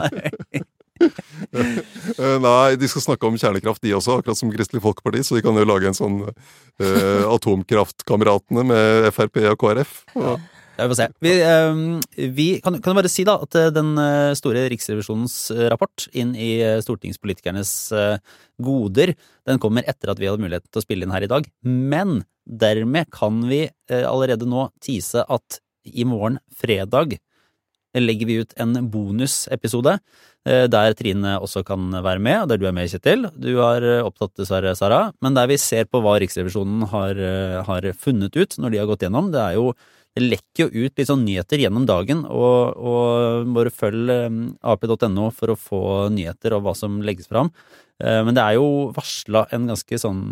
der. Eh, nei, de skal snakke om kjernekraft, de også, akkurat som Kristelig Folkeparti, så de kan jo lage en sånn eh, Atomkraftkameratene med Frp og KrF. Og, Ja, vi får se. Vi, eh, vi kan, kan bare si da at eh, den eh, store Riksrevisjonens eh, rapport inn i stortingspolitikernes goder, den kommer etter at vi hadde mulighet til å spille inn her i dag. Men dermed kan vi allerede nå tise at i morgen, fredag, legger vi ut en bonusepisode der Trine også kan være med, og der du er med, Kjetil. Du har opptatt dessverre, Sara, men der vi ser på hva Riksrevisjonen har, har funnet ut når de har gått gjennom. Det er jo det lekker jo ut litt sånn nyheter gjennom dagen, og, og bare følg eh, ap.no for å få nyheter og hva som legges fram. Eh, Men det er jo varsla en ganske sånn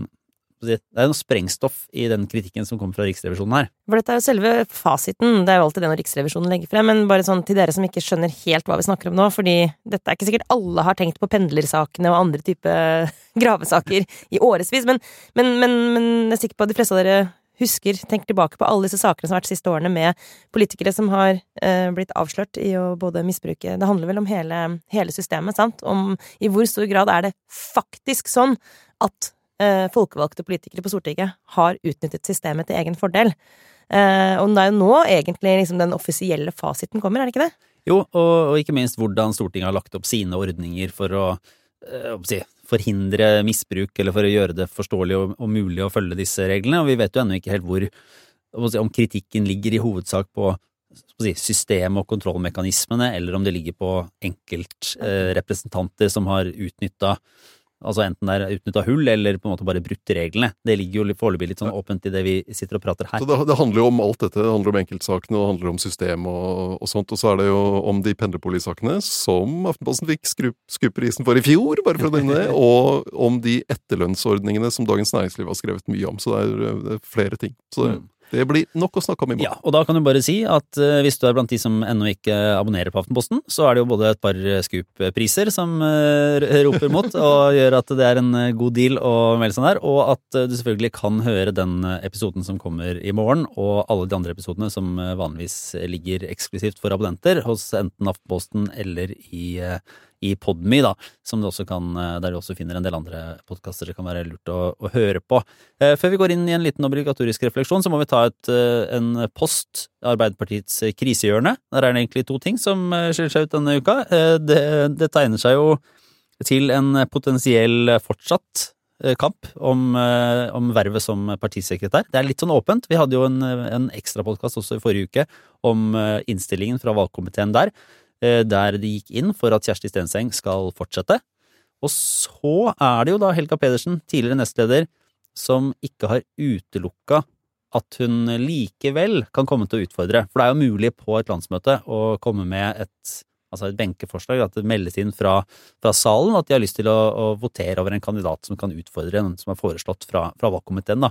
Det er noe sprengstoff i den kritikken som kommer fra Riksrevisjonen her. For dette er jo selve fasiten, det er jo alltid det når Riksrevisjonen legger frem, men bare sånn til dere som ikke skjønner helt hva vi snakker om nå, fordi dette er ikke sikkert alle har tenkt på pendlersakene og andre type gravesaker i årevis, men, men, men, men jeg er sikker på at de fleste av dere husker, tenker tilbake på alle disse sakene som har vært de siste årene med politikere som har eh, blitt avslørt i å både misbruke Det handler vel om hele, hele systemet, sant? Om i hvor stor grad er det faktisk sånn at eh, folkevalgte politikere på Stortinget har utnyttet systemet til egen fordel. Eh, og det er jo nå egentlig liksom den offisielle fasiten kommer, er det ikke det? Jo, og, og ikke minst hvordan Stortinget har lagt opp sine ordninger for å eh, hva si, forhindre misbruk, eller for å gjøre det forståelig og, og mulig å følge disse reglene. Og vi vet jo ennå ikke helt hvor Om kritikken ligger i hovedsak på si, systemet og kontrollmekanismene, eller om det ligger på enkeltrepresentanter som har utnytta Altså enten det er utnytta hull, eller på en måte bare brutt reglene. Det ligger jo foreløpig litt sånn åpent i det vi sitter og prater her. Så det, det handler jo om alt dette. Det handler om enkeltsakene, og det handler om system og, og sånt. Og så er det jo om de pendlerpolitisakene som Aftenposten fikk skuprisen for i fjor, bare for å nevne det, og om de etterlønnsordningene som Dagens Næringsliv har skrevet mye om. Så det er, det er flere ting. Så det, Mm. Det blir nok å snakke om i morgen. Ja, og da kan du bare si at uh, hvis du er blant de som ennå ikke abonnerer på Aftenposten, så er det jo både et par Scoop-priser som uh, roper mot, og gjør at det er en god deal å melde seg der, og at uh, du selvfølgelig kan høre den episoden som kommer i morgen, og alle de andre episodene som vanligvis ligger eksklusivt for abonnenter hos enten Aftenposten eller i i Podme, da, som du også kan, eh, der du også finner en del andre podkaster det kan være lurt å, å, høre på. Eh, før vi går inn i en liten obligatorisk refleksjon, så må vi ta et, eh, en post, Arbeiderpartiets krisehjørne. Der er det egentlig to ting som skiller seg ut denne uka. Det, det tegner seg jo til en potensiell fortsatt kamp om, om, vervet som partisekretær. Det er litt sånn åpent. Vi hadde jo en, en ekstrapodkast også i forrige uke om innstillingen fra valgkomiteen der. Eh, der de gikk inn for at Kjersti Stenseng skal fortsette. Og så er det jo da Helga Pedersen, tidligere nestleder, som ikke har utelukka at hun likevel kan komme til å utfordre. For det er jo mulig på et landsmøte å komme med et, altså et benkeforslag, at det meldes inn fra, fra, salen at de har lyst til å, å, votere over en kandidat som kan utfordre en som er foreslått fra, fra valgkomiteen. Da.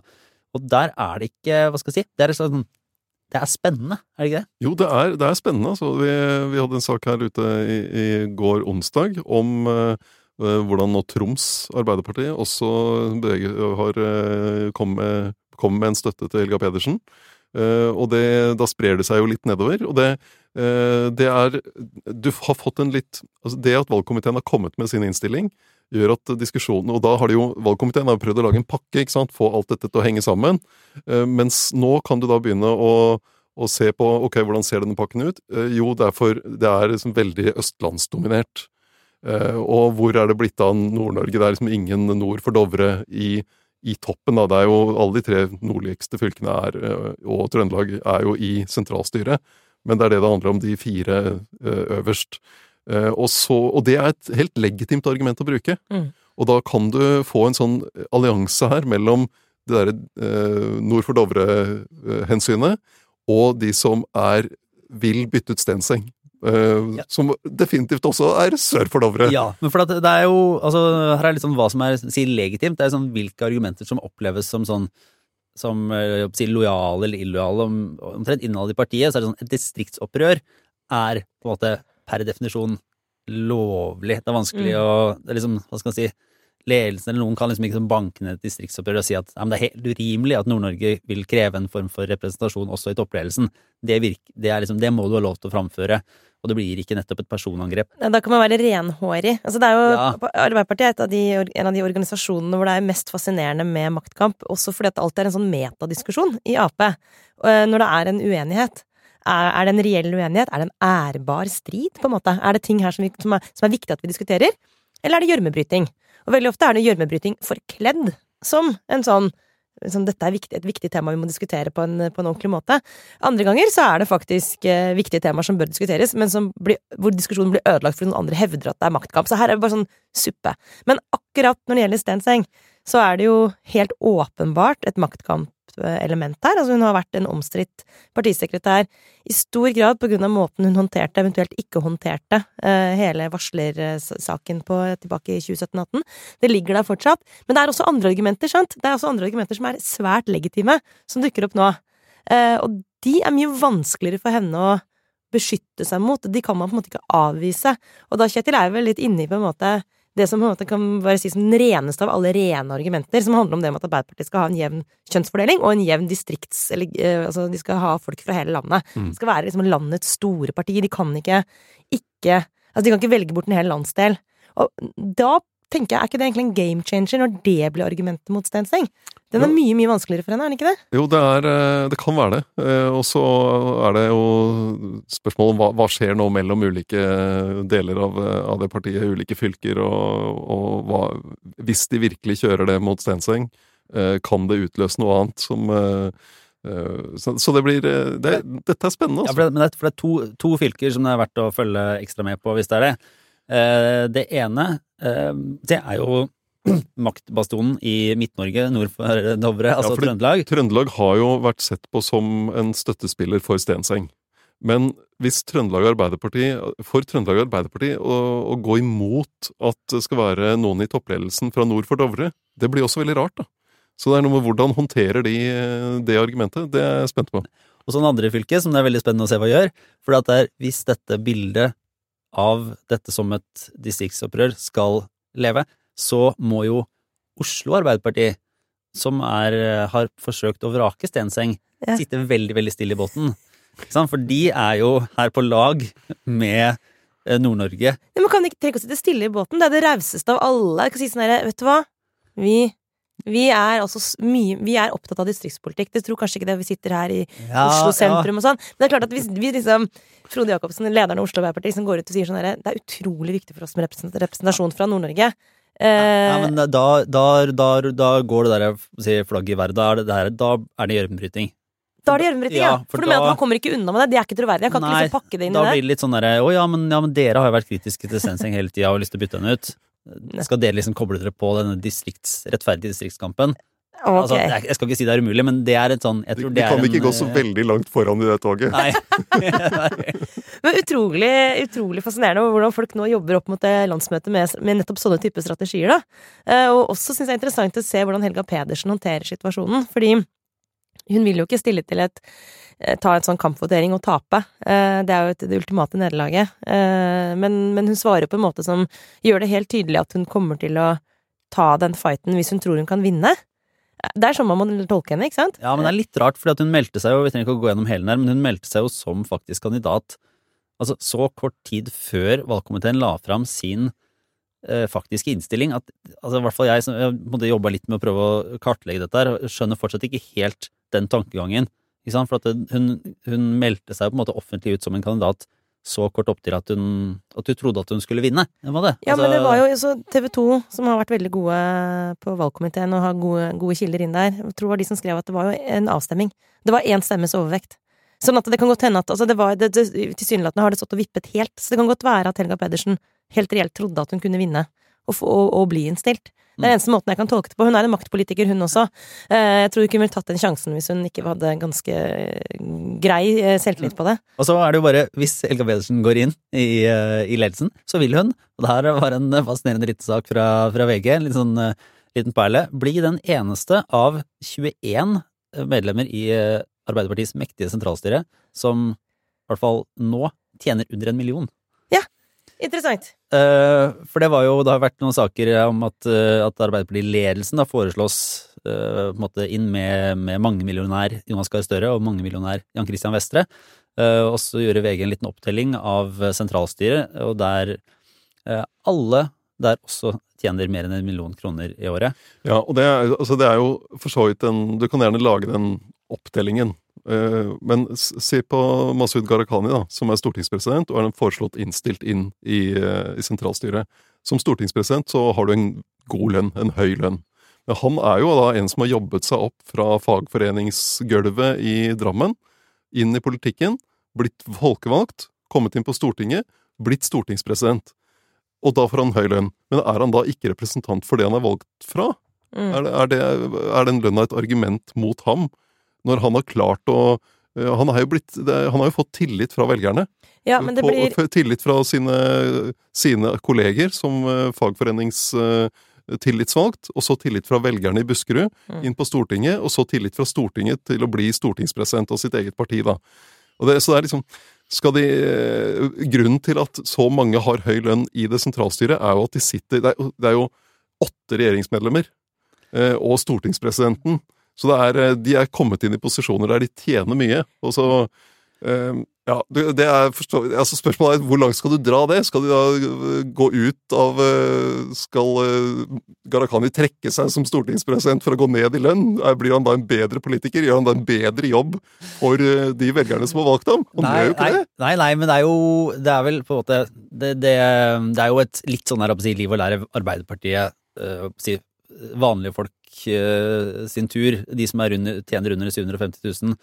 Og der er det ikke, hva skal jeg si, det er et sånn det er spennende, er det ikke det? Jo, det er, det er spennende. Altså, vi, vi, hadde en sak her ute i, i går onsdag om uh, hvordan nå Troms Arbeiderparti også beveger, har uh, kommet med, kom med en støtte til Helga Pedersen. Uh, og det, da sprer det seg jo litt nedover. Og det, det er Du har fått en litt altså Det at valgkomiteen har kommet med sin innstilling, gjør at diskusjonen Og da har de jo valgkomiteen har prøvd å lage en pakke, ikke sant, få alt dette til å henge sammen. Eh, mens nå kan du da begynne å, å se på ok, hvordan ser denne pakken ut. Eh, jo, det er, for, det er liksom veldig østlandsdominert. Eh, og hvor er det blitt av Nord-Norge? Det er liksom ingen nord for Dovre i, i toppen. Da. Det er jo Alle de tre nordligste fylkene er, og Trøndelag er jo i sentralstyret. Men det er det det handler om, de fire øverst. Eh, og, så, og, det er et helt legitimt argument å bruke. Mm. Og da kan du få en sånn allianse her mellom det derre eh, nord for Dovre-hensynet og de som er vil bytte ut Stenseng. Uh, ja. Som definitivt også er sør for Dovre. Ja, men for det er jo altså, Her er sånn hva som er si, legitimt. Det er sånn hvilke argumenter som oppleves som sånn som si, lojale eller illojale. Om, omtrent innad i partiet så er det sånn et distriktsopprør er på en måte per definisjon lovlig. Det er vanskelig mm. å det er liksom, Hva skal man si Ledelsen eller noen kan liksom ikke banke ned et distriktsoppgjør og si at det er helt urimelig at Nord-Norge vil kreve en form for representasjon også i toppledelsen. Det, virker, det, liksom, det, må du ha lov til å framføre. Og det blir ikke nettopp et personangrep. Da kan man være renhårig. Altså det er jo, ja. Arbeiderpartiet er av de, en av de organisasjonene hvor det er mest fascinerende med maktkamp, også fordi at alltid er en sånn metadiskusjon i Ap. Eh, når det er en uenighet. Er, det en reell uenighet? Er det en ærbar strid, på en måte? Er det ting her som, vi, som, er, som er, viktig at vi diskuterer? Eller er det gjørmebryting? Og veldig ofte er det gjørmebryting forkledd som en sånn som dette er viktig, et viktig tema vi må diskutere på en, på en, ordentlig måte. Andre ganger så er det faktisk eh, viktige temaer som bør diskuteres, men blir, hvor diskusjonen blir ødelagt fordi noen andre hevder at det er maktkamp. Så her er det bare sånn suppe. Men akkurat når det gjelder Stenseng, så er det jo helt åpenbart et maktkamp element her. Altså hun har vært en omstridt partisekretær i stor grad på grunn av måten hun håndterte, eventuelt ikke håndterte, uh, hele varslersaken på tilbake i 2017-18. Det ligger der fortsatt. Men det er også andre argumenter, sant? Det er også andre argumenter som er svært legitime, som dukker opp nå. Uh, og de er mye vanskeligere for henne å beskytte seg mot. De kan man på en måte ikke avvise. Og da, Kjetil, er vel litt inne på en måte det som på en måte kan bare si som den reneste av alle rene argumenter, som handler om det med at Arbeiderpartiet skal ha en jevn kjønnsfordeling og en jevn distrikts... Eller, eh, altså, de skal ha folk fra hele landet. Mm. Det skal være liksom landets store parti. De kan ikke ikke Altså, de kan ikke velge bort en hel landsdel. Og da tenker jeg, Er ikke det egentlig en game changer når det blir argumentet mot Stenseng? Den er jo. mye mye vanskeligere for henne, er den ikke det? Jo, det, er, eh, det kan være det. Eh, og så er det jo spørsmålet om hva, hva, skjer nå mellom ulike deler av, av det partiet, ulike fylker, og, og hva, Hvis de virkelig kjører det mot Stenseng, eh, kan det utløse noe annet som så, så, det blir det, Dette er spennende, altså. Ja, for det, for det er to, to, fylker som det er verdt å følge ekstra med på, hvis det er det. Det ene, det er jo maktbastionen i Midt-Norge, nord for Dovre, altså ja, Trøndelag. Trøndelag har jo vært sett på som en støttespiller for Stenseng. Men hvis Trøndelag Arbeiderparti, for Trøndelag Arbeiderparti å, å, gå imot at det skal være noen i toppledelsen fra nord for Dovre, det blir også veldig rart, da. Så det er noe med hvordan håndterer de det argumentet. Det er jeg spent på. Og så en andre fylke som det er veldig spennende å se hva gjør. For det er, hvis dette bildet av dette som et distriktsopprør skal leve, så må jo Oslo Arbeiderparti, som er, har forsøkt å vrake Stenseng, Ja. sitte veldig, veldig stille i båten. For de er jo her på lag med eh, Nord-Norge. Men Man kan ikke trekke å sitte stille i båten. Det er det rauseste av alle. Jeg kan si sånn herre, vet du hva? Vi, vi er altså mye Vi er opptatt av distriktspolitikk. Det tror kanskje ikke det vi sitter her i Oslo sentrum og sånn. Men det er klart at hvis vi liksom Frode Jacobsen, lederen av Oslo Arbeiderparti, som går ut og sier sånn herre Det er utrolig viktig for oss med representasjon fra Nord-Norge. Eh, Ja, men da, da, da, da går det der si, flagget i været. Da er det, det da er det gjørmebryting. da er det gjørmebryting, ja. For, for du mener at man kommer ikke unna med det? Det er ikke troverdig. Jeg kan ikke liksom pakke det inn i det. Da blir det litt sånn derre Å ja men, ja, men dere har jo vært kritiske til sensing hele tida og har lyst til å bytte henne ut. Skal dere liksom koble dere på denne distrikts, rettferdige distriktskampen? Ok. Altså, jeg, jeg skal ikke si det er umulig, men det er et sånn jeg tror det er kan en, ikke gå så eh, veldig langt foran i det toget. Nei. Men utrolig, utrolig fascinerende hvordan folk nå jobber opp mot det landsmøtet med, med nettopp sånne typer strategier. da. Eh, Og også syns jeg er interessant å se hvordan Helga Pedersen håndterer situasjonen. Fordi hun vil jo ikke stille til et eh, ta en sånn kampvotering og tape. Eh, Det er jo et, det ultimate nederlaget. Eh, Men, men hun svarer på en måte som gjør det helt tydelig at hun kommer til å ta den fighten hvis hun tror hun kan vinne. Det er sånn man må tolke henne, ikke sant? Ja, men det er litt rart, for hun meldte seg jo Vi trenger ikke å gå gjennom hele den her, men hun meldte seg jo som faktisk kandidat altså så kort tid før valgkomiteen la fram sin eh, faktiske innstilling at altså i hvert fall jeg som måtte jobba litt med å prøve å kartlegge dette her, skjønner fortsatt ikke helt den tankegangen. Ikke sant? For at hun, hun meldte seg jo på en måte offentlig ut som en kandidat så kort opp til at hun, at hun trodde at hun skulle vinne. Det var det. Ja, Altså, men det var jo også TV 2 som har vært veldig gode på valgkomiteen og har gode, gode kilder inn der. Jeg tror det var de som skrev at det var jo en avstemming. Det var én stemmes overvekt. Sånn at det kan godt hende at altså det var, det, det, Tilsynelatende har det stått og vippet helt, så det kan godt være at Helga Pedersen helt reelt trodde at hun kunne vinne og, få- og, og bli innstilt. Det er den eneste måten jeg kan tolke det på. Hun er en maktpolitiker, hun også. Eh, Jeg tror ikke hun ville tatt den sjansen hvis hun ikke hadde ganske grei eh, selvtillit på det. Og så er det jo bare, hvis Helga Pedersen går inn i, eh, i ledelsen, så vil hun, og det her var en fascinerende rittesak fra, fra VG, en litt sånn eh, liten perle, bli den eneste av 21 medlemmer i eh, Arbeiderpartiets mektige sentralstyre som i hvert fall nå tjener under en million. Ja, Interessant. Eh, for det var jo, det har vært noen saker om at, uh, at Arbeiderparti-ledelsen foreslås eh, på en måte inn med, med mangemillionær Jonas Gahr Støre og mangemillionær Jan Christian Vestre. Og så gjorde VG en liten opptelling av eh, sentralstyret, og der eh, alle der også tjener mer enn en million kroner i året. Ja, og det er, altså det er jo for så vidt en Du kan gjerne lage den opptellingen. Eh, men se på Masud Gharahkhani, da, som er stortingspresident og er den foreslått innstilt inn i, eh, i sentralstyret. Som stortingspresident så har du en god lønn, en høy lønn. Men han er jo da en som har jobbet seg opp fra fagforeningsgulvet i Drammen, inn i politikken, blitt folkevalgt, kommet inn på Stortinget, blitt stortingspresident. Og da får han høy lønn. Men er han da ikke representant for det han er valgt fra? Mm. Er, det, er, det, er den lønna et argument mot ham, når han har klart å eh, han har, jo blitt, han har jo fått tillit fra velgerne. Ja, men det blir Tillit fra sine, sine kolleger som fagforeningstillitsvalgt, og så tillit fra velgerne i Buskerud Mm. inn på Stortinget, og så tillit fra Stortinget til å bli stortingspresident av sitt eget parti, da. Og det, så det er liksom skal de, eh, Grunnen til at så mange har høy lønn i det sentralstyret, er jo at de sitter Det er, det er jo åtte regjeringsmedlemmer eh, og stortingspresidenten. Så det er, eh, de er kommet inn i posisjoner der de tjener mye. Og så eh, Ja, det er altså Spørsmålet er hvor langt skal du dra det? Skal de da eh, gå ut av Skal Gharahkhani trekke seg som stortingspresident for å gå ned i lønn? Blir han da en bedre politiker? Gjør han da en bedre jobb for de velgerne som har valgt ham? Han gjør jo ikke nei, det. nei, nei, men det er jo Det er vel på en måte Det, det, det er jo et litt sånn her, å si, liv og lære Arbeiderpartiet å si, Vanlige folk sin tur, de som er under, tjener under 750 000,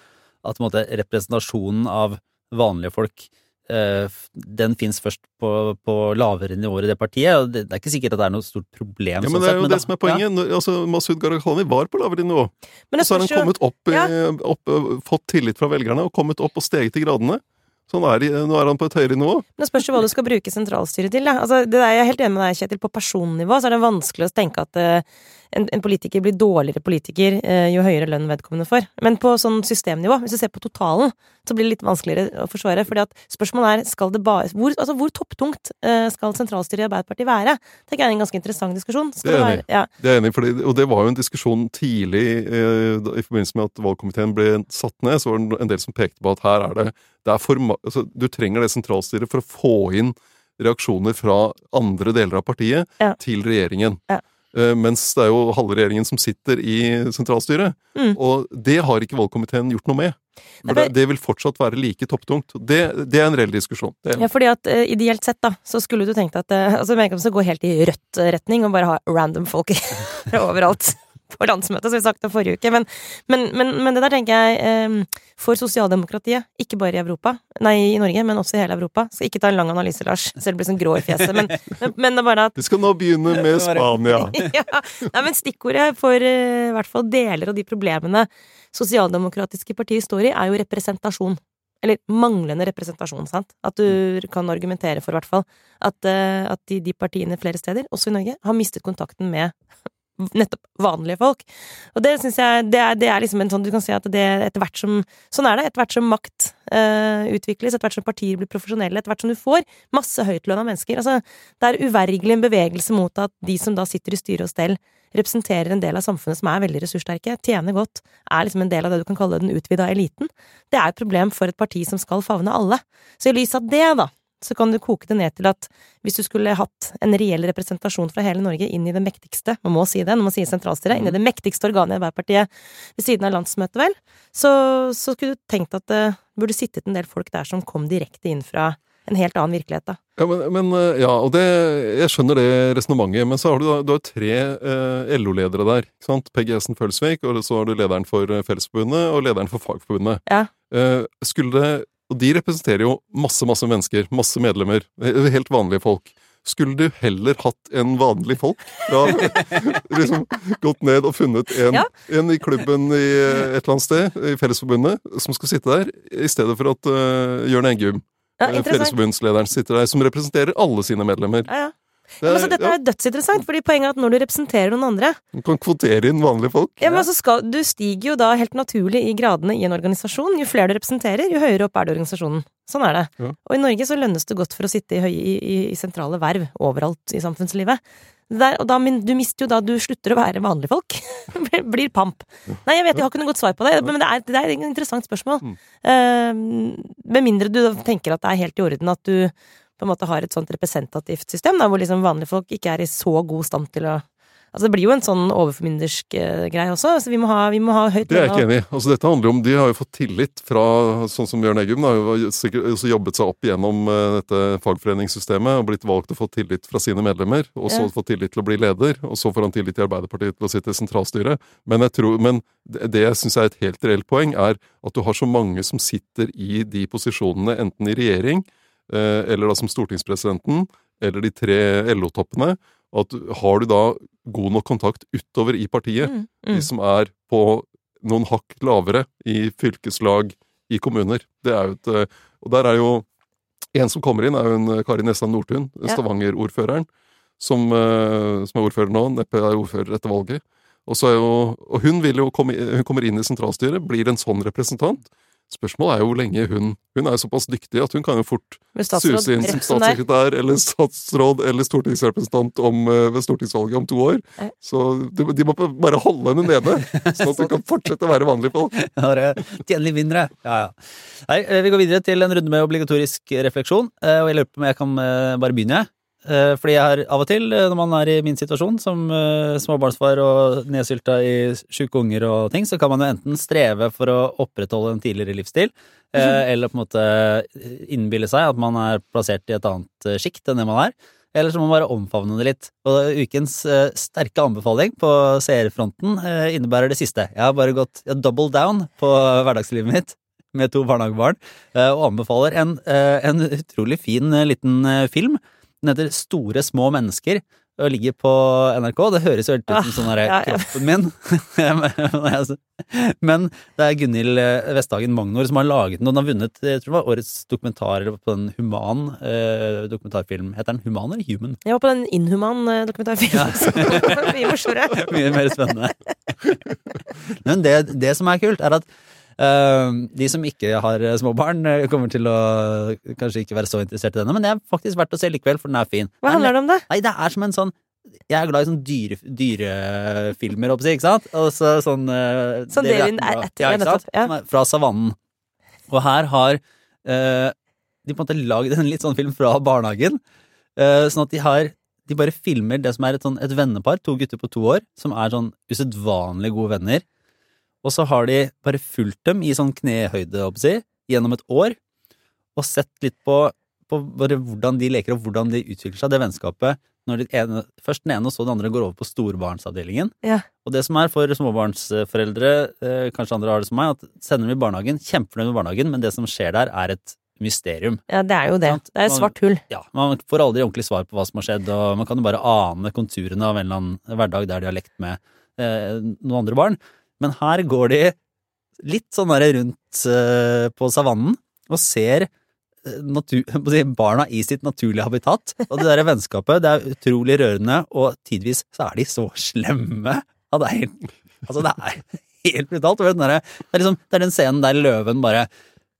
at på en måte representasjonen av vanlige folk eh, den fins først på, på lavere nivåer i det partiet. og Det, det er ikke sikkert at det er noe stort problem. Ja, sånn men Det er jo da- det som er poenget. Ja. Altså, Masud Gharahkhani var på lavere nivå. Men Og så har han kommet opp, Ja. eh, opp, eh, fått tillit fra velgerne og kommet opp og steget i gradene. Så er, de, nå er han på et høyere nivå. Men det spørs jo hva du skal bruke sentralstyret til. Altså, det er jeg helt enig med deg, Kjetil. På personnivå så er det vanskelig å tenke at uh, en, en, politiker blir dårligere politiker uh, jo høyere lønn vedkommende får. Men på sånn systemnivå, hvis du ser på totalen, så blir det litt vanskeligere å forsvare. fordi at spørsmålet er skal det bare, hvor, altså, hvor topptungt uh, skal sentralstyret i Arbeiderpartiet være? Det er en ganske interessant diskusjon. det er enig. Ja. Det er enig fordi, og det var jo en diskusjon tidlig i forbindelse med at valgkomiteen ble satt ned. Så var det en del som pekte på at her er det, altså, Du trenger det sentralstyret for å få inn reaksjoner fra andre deler av partiet ja. til regjeringen. Ja. Uh, mens det er jo halve regjeringen som sitter i sentralstyret. Mm. Og det har ikke valgkomiteen gjort noe med. For det, det, vil fortsatt være like topptungt. Det, det er en reell diskusjon. Ja, fordi at uh, ideelt sett, da, så skulle du tenkt at uh, altså, Merkelig å gå helt i rødt retning og bare ha random folk overalt på landsmøtet, som vi sagt det forrige uke. Men, men, men, men det der tenker jeg eh, for sosialdemokratiet, ikke bare i Europa, nei, i Norge, men også i hele Europa. Skal ikke ta en lang analyse, Lars, selv om det blir sånn grå i fjeset, men, men, det er bare at Vi skal nå begynne med Spania. ja, nei, men stikkordet for uh, i hvert fall deler av de problemene sosialdemokratiske partier står i, er jo representasjon. Eller manglende representasjon, sant. At du kan argumentere for, i hvert fall, at, uh, at de, de partiene flere steder, også i Norge, har mistet kontakten med nettopp vanlige folk. Og det syns jeg det er, det er, liksom en sånn Du kan si at det etter hvert som Sånn er det. Etter hvert som makt uh, utvikles, etter hvert som partier blir profesjonelle, etter hvert som du får masse høytlønna mennesker Altså, det er uvergelig en bevegelse mot at de som da sitter i styre og stell, representerer en del av samfunnet som er veldig ressurssterke, tjener godt, er liksom en del av det du kan kalle den utvida eliten. Det er et problem for et parti som skal favne alle. Så i lys av det, da, så kan du koke det ned til at hvis du skulle hatt en reell representasjon fra hele Norge inn i det mektigste, man må si det når man sier sentralstyret, inn i det mektigste organet i Arbeiderpartiet ved siden av landsmøtet, vel, så, så skulle du tenkt at det burde sittet en del folk der som kom direkte inn fra en helt annen virkelighet, da. Ja, men, men ja, og det, jeg skjønner det resonnementet, men så har du da du har tre eh, LO-ledere der. ikke sant? Peggy Essen Følsvik, og så har du lederen for Fellesforbundet og lederen for Fagforbundet. Ja. Eh, skulle det og de representerer jo masse, masse mennesker, masse medlemmer, helt vanlige folk. Skulle du heller hatt en vanlig folk? Ja, liksom gått ned og funnet en, ja. en, i klubben i et eller annet sted, i Fellesforbundet, som skal sitte der, i stedet for at uh, Jørn Eggum, ja, Fellesforbundslederen, sitter der, som representerer alle sine medlemmer. Ja, ja. Det er, men altså, dette ja. er dødsinteressant, fordi poenget er at når du representerer noen andre Du kan kvotere inn vanlige folk. Ja, men altså skal, Du stiger jo da helt naturlig i gradene i en organisasjon. Jo flere du representerer, jo høyere opp er det organisasjonen. Sånn er det. Ja. Og i Norge så lønnes det godt for å sitte i, høye, i, i sentrale verv overalt i samfunnslivet. Der, og da, du mister jo da Du slutter å være vanlige folk. Blir pamp. Nei, jeg vet, jeg har ikke noe godt svar på det, men det er, det er et interessant spørsmål. Mm. Uh, med mindre du tenker at det er helt i orden at du på en måte har et sånt representativt system, da, hvor liksom vanlige folk ikke er i så god stand til å Altså Det blir jo en sånn overformyndersk uh, greie også. så vi må ha, vi må ha høyt Det er jeg ikke enig i. Altså Dette handler om De har jo fått tillit fra sånn som Bjørn Eggum. har jo jobbet seg opp gjennom uh, dette fagforeningssystemet og blitt valgt å få tillit fra sine medlemmer. Og så ja. fått tillit til å bli leder, og så får han tillit i Arbeiderpartiet til å sitte i sentralstyret. Men, jeg tror, men det jeg syns er et helt reelt poeng, er at du har så mange som sitter i de posisjonene, enten i regjering eller da som stortingspresidenten, eller de tre LO-toppene, at har du da god nok kontakt utover i partiet, mm, mm. de som er på noen hakk lavere i fylkeslag, i kommuner. Det er jo et eh, Og der er jo En som kommer inn, er jo en Kari Nesland Nordtun, ja. Stavanger-ordføreren, som, eh, som, er ordfører nå. Neppe er ordfører etter valget. Og, jo, og hun, jo komme, hun kommer inn i sentralstyret, blir en sånn representant. Spørsmålet er jo hvor lenge hun Hun er jo såpass dyktig at hun kan jo fort suse inn som statssekretær eller statsråd eller stortingsrepresentant om, eh, ved stortingsvalget om to år. Så de, de, må bare holde henne nede, sånn at hun kan fortsette å være vanlige folk. Tjene litt mindre. Ja, ja. Nei, eh, vi går videre til en runde med obligatorisk refleksjon. Eh, og jeg lurer på om jeg kan bare begynne, Eh, fordi jeg har av og til, eh, når man er i min situasjon som eh, småbarnsfar og nedsylta i sjuke unger og ting, så kan man jo enten streve for å opprettholde en tidligere livsstil, mm. eller på en måte innbille seg at man er plassert i et annet sjikt enn det man er. Eller så må man bare omfavne det litt. Og ukens sterke anbefaling på seerfronten innebærer det siste. Jeg har bare gått double down på hverdagslivet mitt med to barnehagebarn, og anbefaler en, en utrolig fin liten film den heter Store små mennesker, og ligger på NRK. Det høres jo helt ut som sånn derre Ah, ja, ja. kroppen min. Men det er Gunhild eh, Vesthagen Magnor som har laget den, og den har vunnet jeg tror det var årets dokumentar på den Human eh, dokumentarfilm. Heter den Human eller Human? Jeg var på den inhuman dokumentarfilmen. dokumentarfilmen. Mye morsommere. Mye mer spennende. Men det, det som er kult, er at eh, de som ikke har små barn, eh, kommer til å kanskje ikke være så interessert i denne, men det er faktisk verdt å se likevel, for den er fin. Hva handler det om, da? Nei, det er som en sånn Jeg er glad i sånne dyre, dyrefilmer, håper ikke sant? Og så sånn uh, Sånn er etter, ja, nettopp, ja. Fra savannen. Og her har eh, de på en måte lagd en litt sånn film fra barnehagen, eh, sånn at de har de bare filmer det som er et, sånn, et vennepar, to gutter på to år, som er sånn usedvanlig gode venner. Og så har de bare fulgt dem i sånn knehøyde, jeg, gjennom et år, og sett litt på, på bare hvordan de leker og hvordan de utvikler seg, det vennskapet. Når de ene, først den ene og så den andre går over på storbarnsavdelingen. Ja. Og det som er for småbarnsforeldre, eh, kanskje andre har det som meg, at sender dem i barnehagen, kjempefornøyd med barnehagen, men det som skjer der, er et mysterium. Ja, det er jo det. Det er et svart hull. Ja, Man får aldri ordentlig svar på hva som har skjedd, og man kan jo bare ane konturene av en eller annen hverdag der de har lekt med eh, noen andre barn. Men her går de litt sånn der rundt eh, på savannen og ser eh, natur, barna i sitt naturlige habitat. Og det der vennskapet, det er utrolig rørende, og tidvis så er de så slemme. Ja, det er helt, altså det er helt brutalt. Det, er liksom, det er den scenen der løven bare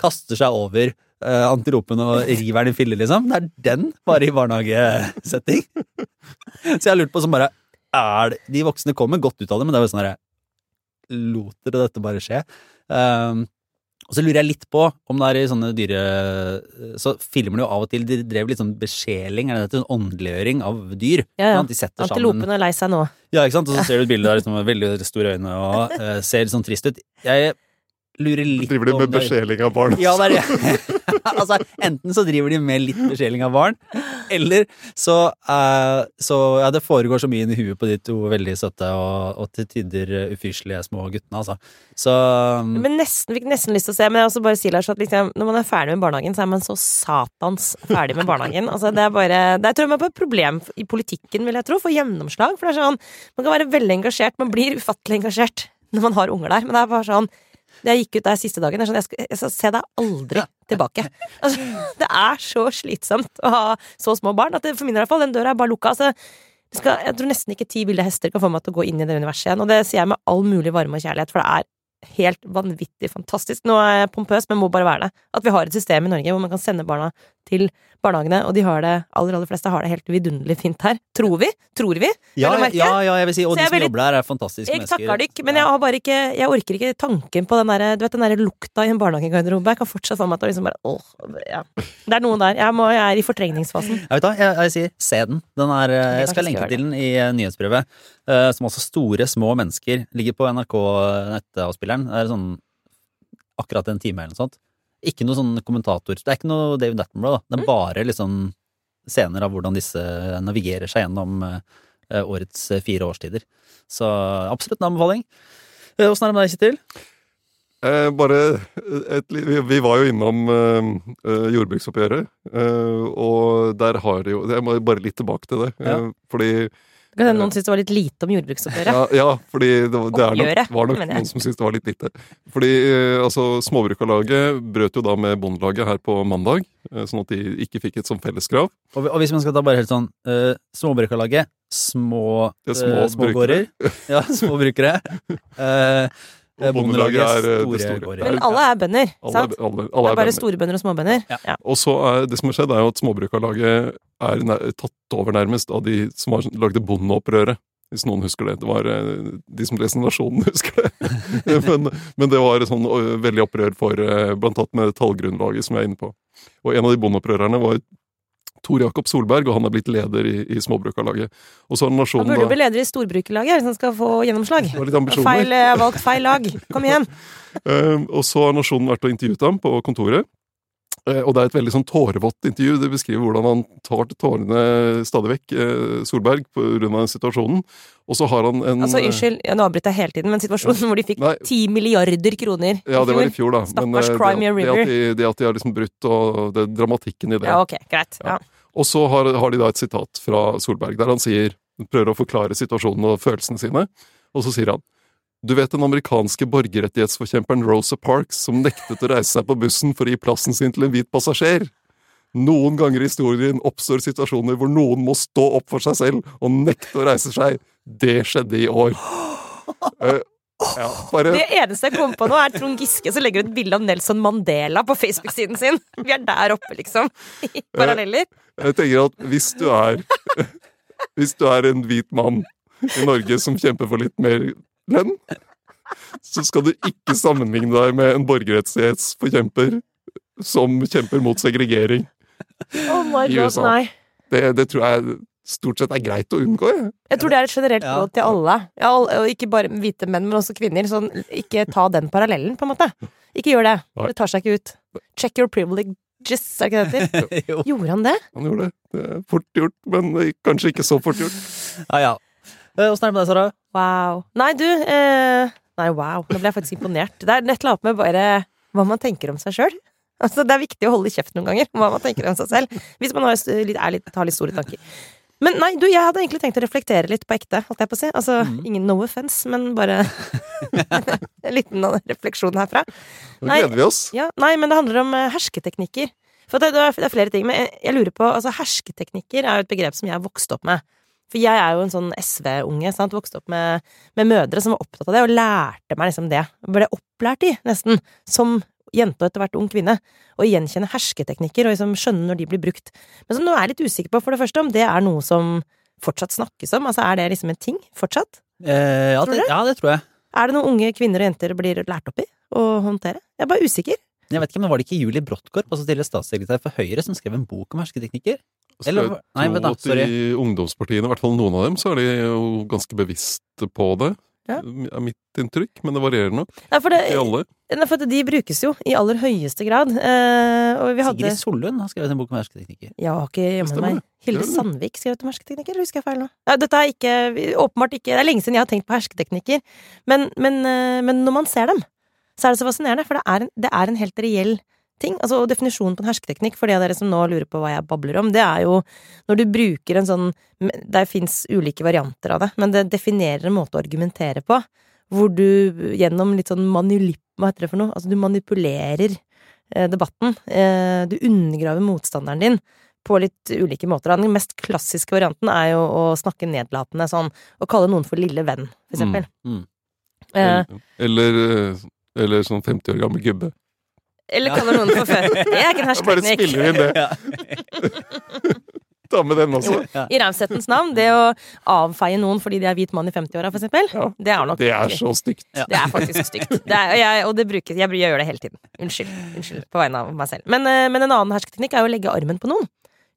kaster seg over uh, antilopen og river den i filler, liksom. Det er den, bare i barnehagesetting. Så jeg har lurt på sånn bare Er det De voksne kommer godt ut av det, men det er jo sånn herre Lot dere dette bare skje? Um, og så lurer jeg litt på om det er i sånne dyre Så filmer de jo av og til De drev litt sånn besjeling, er det dette? Åndeliggjøring av dyr. Ja, ja. De setter sammen Antilopen er lei seg nå. ja, ikke sant? Og så ser du et bilde der liksom, med veldig store øyne og uh, ser litt sånn trist ut. Jeg lurer litt Driver de med besjeling av barn? Ja, det er det. altså, enten så driver de med litt besjeling av barn, eller så, uh, så Ja, det foregår så mye inni huet på de to veldig søte og, og til tider ufyselige små guttene, altså. Så Men nesten, fikk nesten lyst til å se, men jeg også bare sier Lars, at liksom, når man er ferdig med barnehagen, så er man så satans ferdig med barnehagen. Altså, det er bare Det tror jeg man er på et problem i politikken, vil jeg tro, for gjennomslag. For det er sånn, man kan være veldig engasjert, man blir ufattelig engasjert når man har unger der, men det er bare sånn det jeg gikk ut der siste dagen, sånn, jeg skal, jeg skal se deg aldri tilbake. Altså, det er så slitsomt å ha så små barn at det, for min del i hvert fall, den døra er bare lukka. Altså, det skal, jeg tror nesten ikke ti ville hester kan få meg til å gå inn i det universet igjen, og det sier jeg med all mulig varme og kjærlighet, for det er helt vanvittig fantastisk. Nå er jeg pompøs, men må bare være det. At vi har et system i Norge hvor man kan sende barna til barnehagene, og de har det, aller aller fleste har det helt vidunderlig fint her. Tror vi? Tror vi? ja, ja, ja, jeg vil si, og de som veldig- jobber der, er fantastiske Jeg mennesker. takker dere, men jeg har bare ikke Jeg orker ikke tanken på den der, du vet, den der lukta i en barnehagegarderobe. Jeg kan fortsatt få meg til å liksom bare åh, ja. Det er noen der. Jeg, må, jeg er i fortrengningsfasen. Jeg vet da, jeg, jeg sier se den. den er, eh, jeg skal lenke til den i eh, nyhetsbrevet. eh, som også store, små mennesker. Ligger på NRK nettavspilleren. Det er sånn akkurat en time eller noe sånt. Ikke noe sånn kommentator. Det er ikke noe David Attenborough, da. Det er bare liksom scener av hvordan disse navigerer seg gjennom eh, årets eh, fire årstider. Så absolutt en anbefaling. Eh, Åssen er det med deg, Kjetil? Eh, bare et, vi, vi var jo innom eh, eh, jordbruksoppgjøret, eh, og der har de jo Jeg må bare litt tilbake til det. Ja. eh, fordi Kan hende noen syntes det var litt lite om jordbruksoppgjøret. Ja, ja fordi det, var- det er nok, var nok noen som syntes det var litt lite. Fordi eh, altså, Småbrukarlaget brøt jo da med Bondelaget her på mandag, eh, sånn at de ikke fikk et sånt felleskrav. Og, og hvis man skal ta bare helt sånn uh, Småbrukarlaget, små, Det er små eh, små. Ja, små brukere. Eh, Og Bondelaget er, eh, det store store. Men alle er bønder, Alle, sant? alle, alle Det er er bare storbønder og småbønder. Ja. Ja. Og så er det som har skjedd, er jo at Småbrukarlaget er nær, tatt over nærmest av de som har lagde bondeopprøret. Hvis noen husker det. Det var eh, de som leser Nasjonen, husker det. men, men det var et sånn veldig opprør for eh, blant annet med tallgrunnlaget, som jeg er inne på. Og en av de bondeopprørerne var Tor Jakob Solberg, og han er blitt leder i, i Småbrukarlaget. Og så har Han burde jo bli leder i storbrukerlaget hvis han skal få gjennomslag. Feil, har valgt feil lag. Kom igjen. uh, og så har Nasjonen vært og intervjuet ham på kontoret. Eh, og det er et veldig sånn tårevått intervju. Det beskriver hvordan han tar til tårene stadig vekk, eh, Solberg, av situasjonen. Og så har han en Altså, Unnskyld, ja, nå avbryter jeg hele tiden, men situasjonen hvor de fikk ti milliarder kroner Ja, det var i fjor, da. Stakkars eh, Crimea River. det, at de, det at de har liksom brutt, og det, dramatikken i det. Ja, ok, greit. Ja. Og så har, har de da et sitat fra Solberg, der han sier prøver å forklare situasjonen og følelsene sine, og så sier han du vet den amerikanske borgerrettighetsforkjemperen Rosa Parks som nektet å reise seg på bussen for å gi plassen sin til en hvit passasjer? Noen ganger i historien oppstår situasjoner hvor noen må stå opp for seg selv og nekte å reise seg. Det skjedde i år. Uh, ja, bare Det eneste jeg kommer på nå, er Trond Giske som legger ut bilde av Nelson Mandela på Facebook-siden sin. Vi er der oppe, liksom. I paralleller. Jeg tenker at hvis du er Hvis du er en hvit mann i Norge som kjemper for litt mer lønn, så skal du ikke sammenligne deg med en borgerrettighetsforkjemper som kjemper mot segregering. Oh my I god, USA. nei. Det, det tror jeg stort sett er greit å unngå. Jeg. Jeg tror det er et generelt Ja. råd til alle. Ja, og ikke bare hvite menn, men også kvinner. Sånn, ikke ta den parallellen, på en måte. Ikke gjør det. Nei. Det tar seg ikke ut. Check your privileges, er ikke det det heter? jo. Gjorde han det? Han gjorde det. Det er fort gjort, men kanskje ikke så fort gjort. Ja, ja. Eh, Åssen er det med deg, Sara? Wow. Nei, du eh, Nei, wow. Nå ble jeg faktisk imponert. Det er et eller annet med bare hva man tenker om seg sjøl. Altså, det er viktig å holde kjeft noen ganger om hva man tenker om seg selv. Hvis man har, er litt, har litt store tanker. Men nei, du, jeg hadde egentlig tenkt å reflektere litt på ekte, holdt jeg på å si. Altså, mm. ingen no offence, men bare en liten refleksjon herfra. Nå Nei. gleder vi oss. Ja, nei, men det handler om eh, hersketeknikker. For det, det, er, er flere ting, men jeg, lurer på Altså, hersketeknikker er jo et begrep som jeg vokste opp med. For jeg er jo en sånn SV-unge, sant, vokste opp med, med mødre som var opptatt av det, og lærte meg liksom det. Ble opplært i, nesten, som jente og etter hvert ung kvinne, og gjenkjenne hersketeknikker og liksom skjønne når de blir brukt. Men så nå er jeg litt usikker på, for det første, om det er noe som fortsatt snakkes om. Altså, er det liksom en ting fortsatt? Eh, ja, det, ja, det tror jeg. Er det noe unge kvinner og jenter blir lært opp i å håndtere? Jeg er bare usikker. Jeg vet ikke, men Var det ikke Julie Brodtkorp, altså tidligere statssekretær for Høyre, som skrev en bok om hersketeknikker? Eller- nei, men da, sorry. I ungdomspartiene, i hvert fall noen av dem, så er de jo ganske bevisste på det. Ja. er mitt inntrykk, men det varierer nok. Nei, for, det, Ikke alle. nei, for de brukes jo i aller høyeste grad. Eh, og vi hadde Sigrid Sollund har skrevet en bok om hersketeknikker. Ja, har ikke jammen meg. Hilde. Sandvik skrev om hersketeknikker, eller husker jeg feil nå? Ja, dette er ikke Åpenbart ikke Det er lenge siden jeg har tenkt på hersketeknikker, men, men, eh, men når man ser dem, så er det så fascinerende, for det er en, det er en helt reell ting. Altså, og definisjonen på en hersketeknikk, for de av dere som nå lurer på hva jeg babler om, det er jo når du bruker en sånn Det fins ulike varianter av det, men det definerer en måte å argumentere på, hvor du gjennom litt sånn manulip... Hva heter det for noe? Altså, du manipulerer eh, debatten. Eh, du undergraver motstanderen din på litt ulike måter. Den mest klassiske varianten er jo å snakke nedlatende, sånn å kalle noen for lille venn, for eksempel. Mm. Eh, Eller, eller sånn 50 år gammel gubbe. Eller kaller noen for født. Det er ikke en hersketeknikk. bare hersketeknikk. spiller inn det. Ta med den også. I raushetens navn, det å avfeie noen fordi de er hvit mann i 50-åra, for eksempel, Ja. det er nok Det er så stygt. Det er faktisk stygt. Det er, og jeg, og det brukes, jeg, jeg gjør det hele tiden. Unnskyld. Unnskyld på vegne av meg selv. Men, eh, men en annen hersketeknikk er jo å legge armen på noen.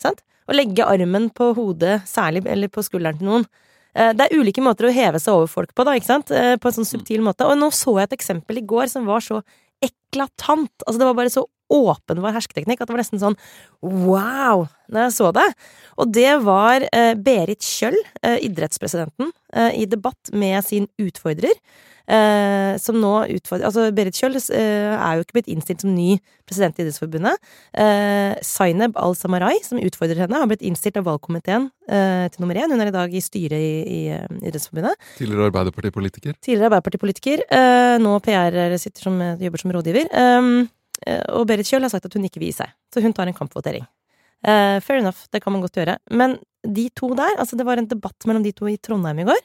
Sant? Å legge armen på hodet, særlig, eller på skulderen til noen. Eh, Det er ulike måter å heve seg over folk på, da, ikke sant? Eh, På en sånn subtil måte. Og nå så jeg et eksempel i går som var så eklatant. Altså, det var bare så åpenbar hersketeknikk at det var nesten sånn wow når jeg så det. Og det var eh, Berit Kjøll, eh, idrettspresidenten, eh, i debatt med sin utfordrer. Eh, som nå utfordrer Altså, Berit Kjøll eh, er jo ikke blitt innstilt som ny president i Idrettsforbundet. Eh, Zaineb Al-Samarai, som utfordrer henne, har blitt innstilt av valgkomiteen eh, til nummer én. Hun er i dag i styret i, i Idrettsforbundet. Tidligere Arbeiderpartipolitiker. Tidligere Arbeiderpartipolitiker, eh, nå PR, sitter som, jobber som rådgiver. Um, og Berit Kjøll har sagt at hun ikke vil gi seg, så hun tar en kampvotering. Uh, fair enough, det kan man godt gjøre. Men de to der, altså det var en debatt mellom de to i Trondheim i går.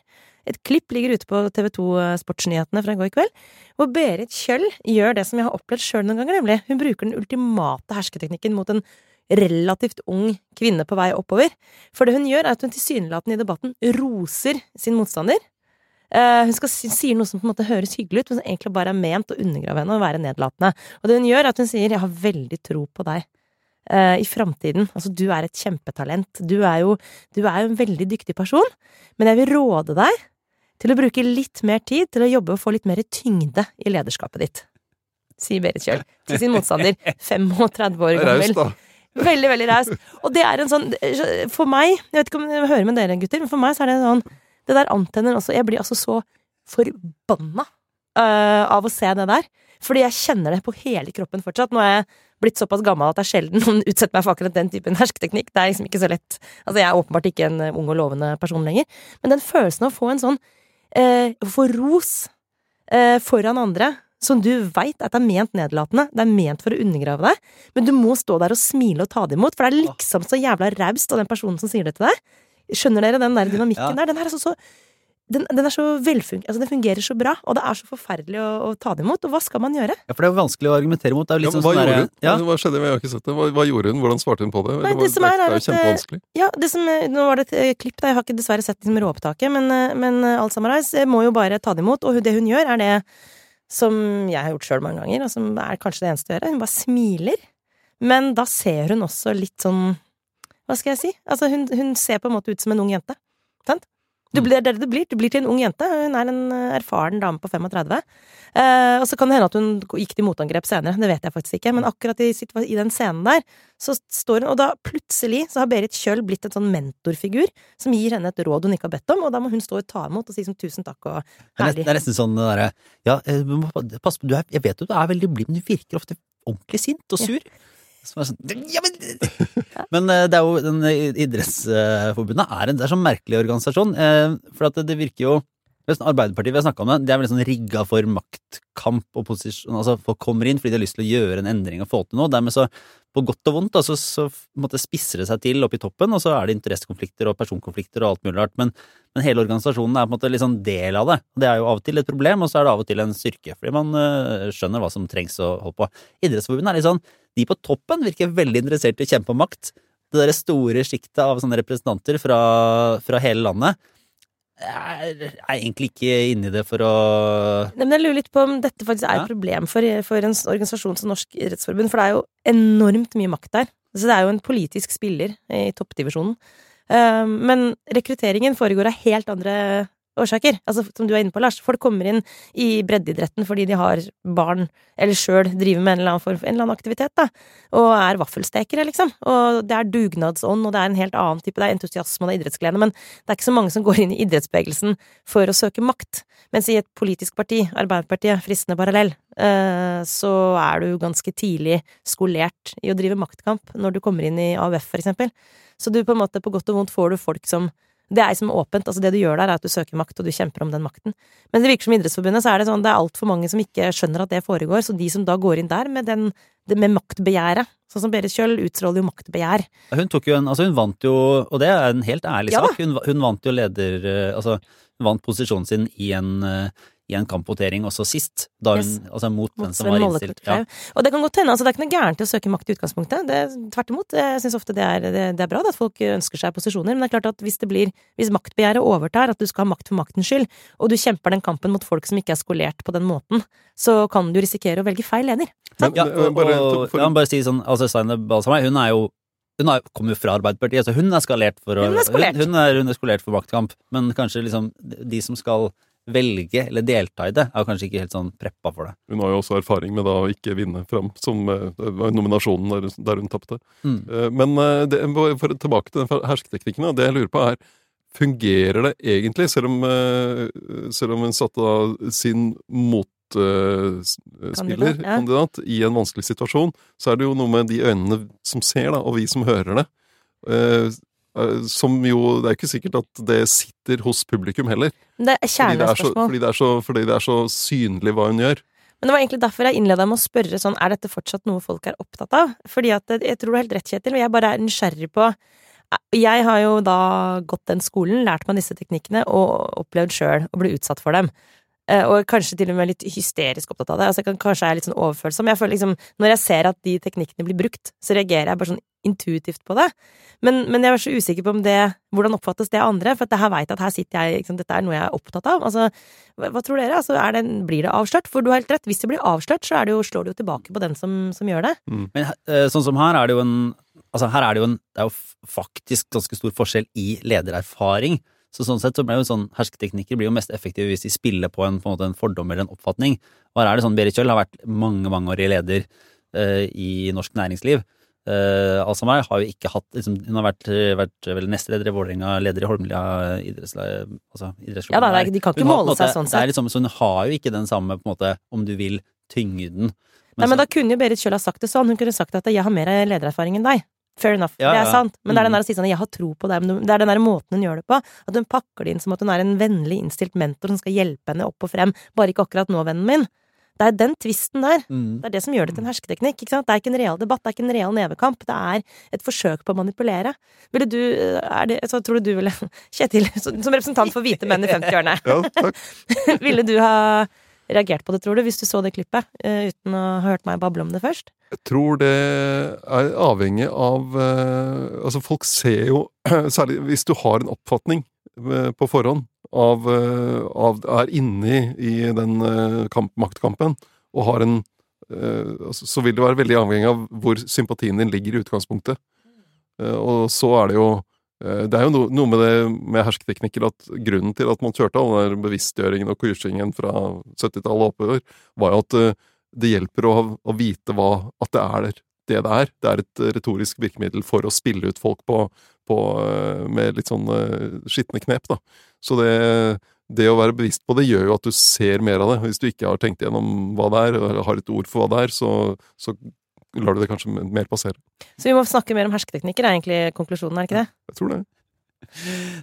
Et klipp ligger ute på TV2 Sportsnyhetene fra i går kveld, hvor Berit Kjøll gjør det som jeg har opplevd sjøl noen ganger, nemlig. Hun bruker den ultimate hersketeknikken mot en relativt ung kvinne på vei oppover. For det hun gjør, er at hun tilsynelatende i debatten roser sin motstander. Eh, hun skal si, sier noe som på en måte høres hyggelig ut, men som egentlig bare er ment å undergrave henne og være nedlatende. Og det hun gjør, er at hun sier 'jeg har veldig tro på deg'. eh, I framtiden. Altså, du er et kjempetalent. Du er, jo, du er jo en veldig dyktig person, men jeg vil råde deg til å bruke litt mer tid til å jobbe og få litt mer tyngde i lederskapet ditt. Sier Berit Kjøll til sin motstander, 35 år gammel. Veldig, veldig raust. Og det er en sånn For meg, jeg vet ikke om jeg hører med dere gutter, men for meg så er det en sånn Det der antenner også Jeg blir altså så forbanna uh, av å se det der. Fordi jeg kjenner det på hele kroppen fortsatt. Nå er jeg blitt såpass gammel at det er sjelden noen utsetter meg for akkurat den typen hersketeknikk. Det er liksom ikke så lett. Altså, jeg er åpenbart ikke en ung og lovende person lenger. Men den følelsen av å få en sånn uh, Å få ros uh, foran andre som du veit at det er ment nedlatende, det er ment for å undergrave deg, men du må stå der og smile og ta det imot, for det er liksom så jævla raust av den personen som sier det til deg. Skjønner dere den der dynamikken Ja. der? Den her er så, så den, den er så velfung... Altså, den fungerer så bra, og det er så forferdelig å, å ta det imot. Og hva skal man gjøre? Ja, for det er jo vanskelig å argumentere mot. Det Ja, sånn hva sånn gjorde hun? ja, Hva skjedde? Jeg har ikke sett det. Hva, hva gjorde hun? Hvordan svarte hun på det? Nei, det som er, det er er jo kjempevanskelig. Ja, det som, nå var det et eh, klipp da. jeg har ikke dessverre sett liksom råopptaket, men, eh, men Alzheimer's må jo bare ta det imot, og det hun gjør, er det som jeg har gjort sjøl mange ganger, og som er kanskje det eneste å gjøre. Hun bare smiler, men da ser hun også litt sånn Hva skal jeg si? Altså, hun, hun ser på en måte ut som en ung jente. Sant? Du blir, det det du blir. Du blir til en ung jente. Hun er en eh, erfaren dame på 35. Eh, og så kan det hende at hun gikk til motangrep senere, det vet jeg faktisk ikke. Men akkurat i, i den scenen der, så står hun Og da plutselig så har Berit Kjøll blitt en sånn mentorfigur som gir henne et råd hun ikke har bedt om, og da må hun stå og ta imot og si som tusen takk og er, herlig. det er nesten sånn derre Ja, eh, pass på, du er, jeg vet jo du er veldig blid, men du virker ofte ordentlig sint og sur. Som er sånn, ja, men, men eh, det er jo den eh, Idrettsforbundet er en det er sånn merkelig organisasjon. eh, For at det, virker jo Arbeiderpartiet vi har snakka om det, det er veldig sånn rigga for maktkamp og posisjon. Altså folk kommer inn fordi de har lyst til å gjøre en endring og få til noe. Dermed så, på godt og vondt, da, så, så på spisser det seg til oppe i toppen, og så er det interessekonflikter og personkonflikter og alt mulig rart. Men, men hele organisasjonen er på en måte litt sånn del av det. Det er jo av og til et problem, og så er det av og til en styrke, fordi man øh, skjønner hva som trengs å holde på. Idrettsforbundet er litt sånn De på toppen virker veldig interessert i å kjempe om makt. Det der store sjiktet av sånne representanter fra, fra hele landet er, er egentlig ikke inni det for å Nei, men jeg lurer litt på om dette faktisk er et problem for, for en organisasjon som Norsk idrettsforbund, for det er jo enormt mye makt der. Så det er jo en politisk spiller i toppdivisjonen. Eh, Men rekrutteringen foregår av helt andre årsaker. Altså, som du er inne på, Lars. Folk kommer inn i breddeidretten fordi de har barn, eller sjøl driver med en eller, annen form, en eller annen aktivitet, da. Og er vaffelstekere, liksom. Og det er dugnadsånd, og det er en helt annen type Det er entusiasme og det er idrettsglede. Men det er ikke så mange som går inn i idrettsbevegelsen for å søke makt. Mens i et politisk parti, Arbeiderpartiet, fristende parallell, eh, så er du ganske tidlig skolert i å drive maktkamp når du kommer inn i AUF, for eksempel. Så du på en måte, på godt og vondt, får du folk som det er som åpent. altså Det du gjør der, er at du søker makt, og du kjemper om den makten. Men det virker som Idrettsforbundet så er det sånn, det er altfor mange som ikke skjønner at det foregår, så de som da går inn der med, den, med maktbegjæret Sånn som Berit Kjøll utstråler jo maktbegjær. Hun tok jo en Altså, hun vant jo, og det er en helt ærlig Ja sak, hun, hun vant jo leder eh, Altså, hun vant posisjonen sin i en, eh, i en kampvotering også sist, da hun Yes. Altså mot, Mot den som var innstilt. Ja. Og det kan godt hende, altså det er ikke noe gærent i å søke makt i utgangspunktet. Det, tvert imot. Jeg syns ofte det er, det, det er bra det at folk ønsker seg posisjoner, men det er klart at hvis det blir Hvis maktbegjæret overtar, at du skal ha makt for maktens skyld, og du kjemper den kampen mot folk som ikke er skolert på den måten, så kan du risikere å velge feil leder. Sant? Ja, og, bare, og, for, ja, bare si sånn, altså Steine Balsamei, hun er jo hun er, kommer jo fra Arbeiderpartiet, så hun er skalert for å Hun er skolert. Hun, hun, er, hun er skolert for maktkamp, men kanskje liksom de som skal velge eller delta i det, er kanskje ikke helt sånn preppa for det. Hun har jo også erfaring med da å ikke vinne fram, som eh, var nominasjonen der, der hun tapte. Mm. Eh, Men eh, det, for, tilbake til den hersketeknikken. Det jeg lurer på er Fungerer det egentlig, selv om, selv om hun satte da sin motspiller, Kandidat, ja. kandidat, i en vanskelig situasjon, så er det jo noe med de øynene som ser, da, og vi som hører det. Eh, eh, Som jo Det er ikke sikkert at det sitter hos publikum heller. Det er Fordi det er, så, kjernespørsmål. fordi, det er så, fordi det er så synlig hva hun gjør. Men det var egentlig derfor jeg innleda med å spørre sånn, er dette fortsatt noe folk er opptatt av? Fordi at jeg tror du har helt rett, Kjetil, og jeg bare er nysgjerrig på Jeg har jo da gått den skolen, lært meg disse teknikkene, og opplevd sjøl å bli utsatt for dem. Eh, Og kanskje til og med litt hysterisk opptatt av det. Altså, jeg kan, kanskje jeg er litt sånn overfølsom. Jeg føler liksom, når jeg ser at de teknikkene blir brukt, så reagerer jeg bare sånn intuitivt på det. Men, men jeg er så usikker på om det Hvordan oppfattes det av andre? For at her veit at her sitter jeg liksom, Dette er noe jeg er opptatt av. Altså, hva, hva tror dere? Altså, det, blir det avslørt? For du har helt rett. Hvis det blir avslørt, så det jo, slår det jo tilbake på den som, som gjør det. Men eh, sånn som her er det jo en Altså her er det jo en Det er jo faktisk ganske stor forskjell i ledererfaring. Så sånn sett så blir jo sånn hersketeknikker blir jo mest effektive hvis de spiller på en, på en, måte en fordom eller en oppfatning. Og her er det sånn Berit Kjøll har vært mange, mangeårig leder eh, i norsk næringsliv. Uh, meg har jo ikke hatt liksom, Hun har vært, vært vel nestleder i Vålerenga, leder i Holmlia idrettsle- altså, idrettsklubben Ja da, de kan ikke har måle måte- seg sånn det er sett. liksom, så hun har jo ikke den samme, på en måte, om du vil, tyngden Nei, men da kunne jo Berit Kjøll ha sagt det sånn. Hun kunne sagt at 'jeg har mer ledererfaring enn deg'. Fair enough. Ja, det er ja. sant. Men det er den Mm. der å si sånn 'jeg har tro på deg', men det er den der måten hun gjør det på. At hun pakker det inn som at hun er en vennlig innstilt mentor som skal hjelpe henne opp og frem. Bare ikke akkurat nå, vennen min. Det er den tvisten der. Mm. Det er det som gjør det til en hersketeknikk. Ikke sant? Det er ikke en real debatt, det er ikke en real nevekamp. Det er et forsøk på å manipulere. Ville du er det, så Tror du du ville Kjetil, som representant for hvite menn i 50-årene, Ja, ville du ha reagert på det, tror du, hvis du så det klippet, eh, uten å ha hørt meg bable om det først? Jeg tror det er avhengig av eh, Altså, folk ser jo Særlig hvis du har en oppfatning eh, på forhånd av, av Er inni i den kamp, maktkampen og har en altså, Så vil det være veldig avhengig av hvor sympatien din ligger i utgangspunktet. Og så er det jo det er jo noe med det med hersketeknikker at grunnen til at man kjørte all den bevisstgjøringen og kursingen fra 70-tallet og oppover, var jo at eh, det hjelper å, å vite hva, at det er det det er. Det er et eh, retorisk virkemiddel for å spille ut folk på, på, eh, med litt sånn eh, skitne knep, da. Så det, det å være bevisst på det gjør jo at du ser mer av det. Hvis du ikke har tenkt igjennom hva det er, eller har et ord for hva det er, så, så lar du det kanskje mer passere. Så vi må snakke mer om hersketeknikker, er egentlig konklusjonen, er ikke det? Jeg tror det.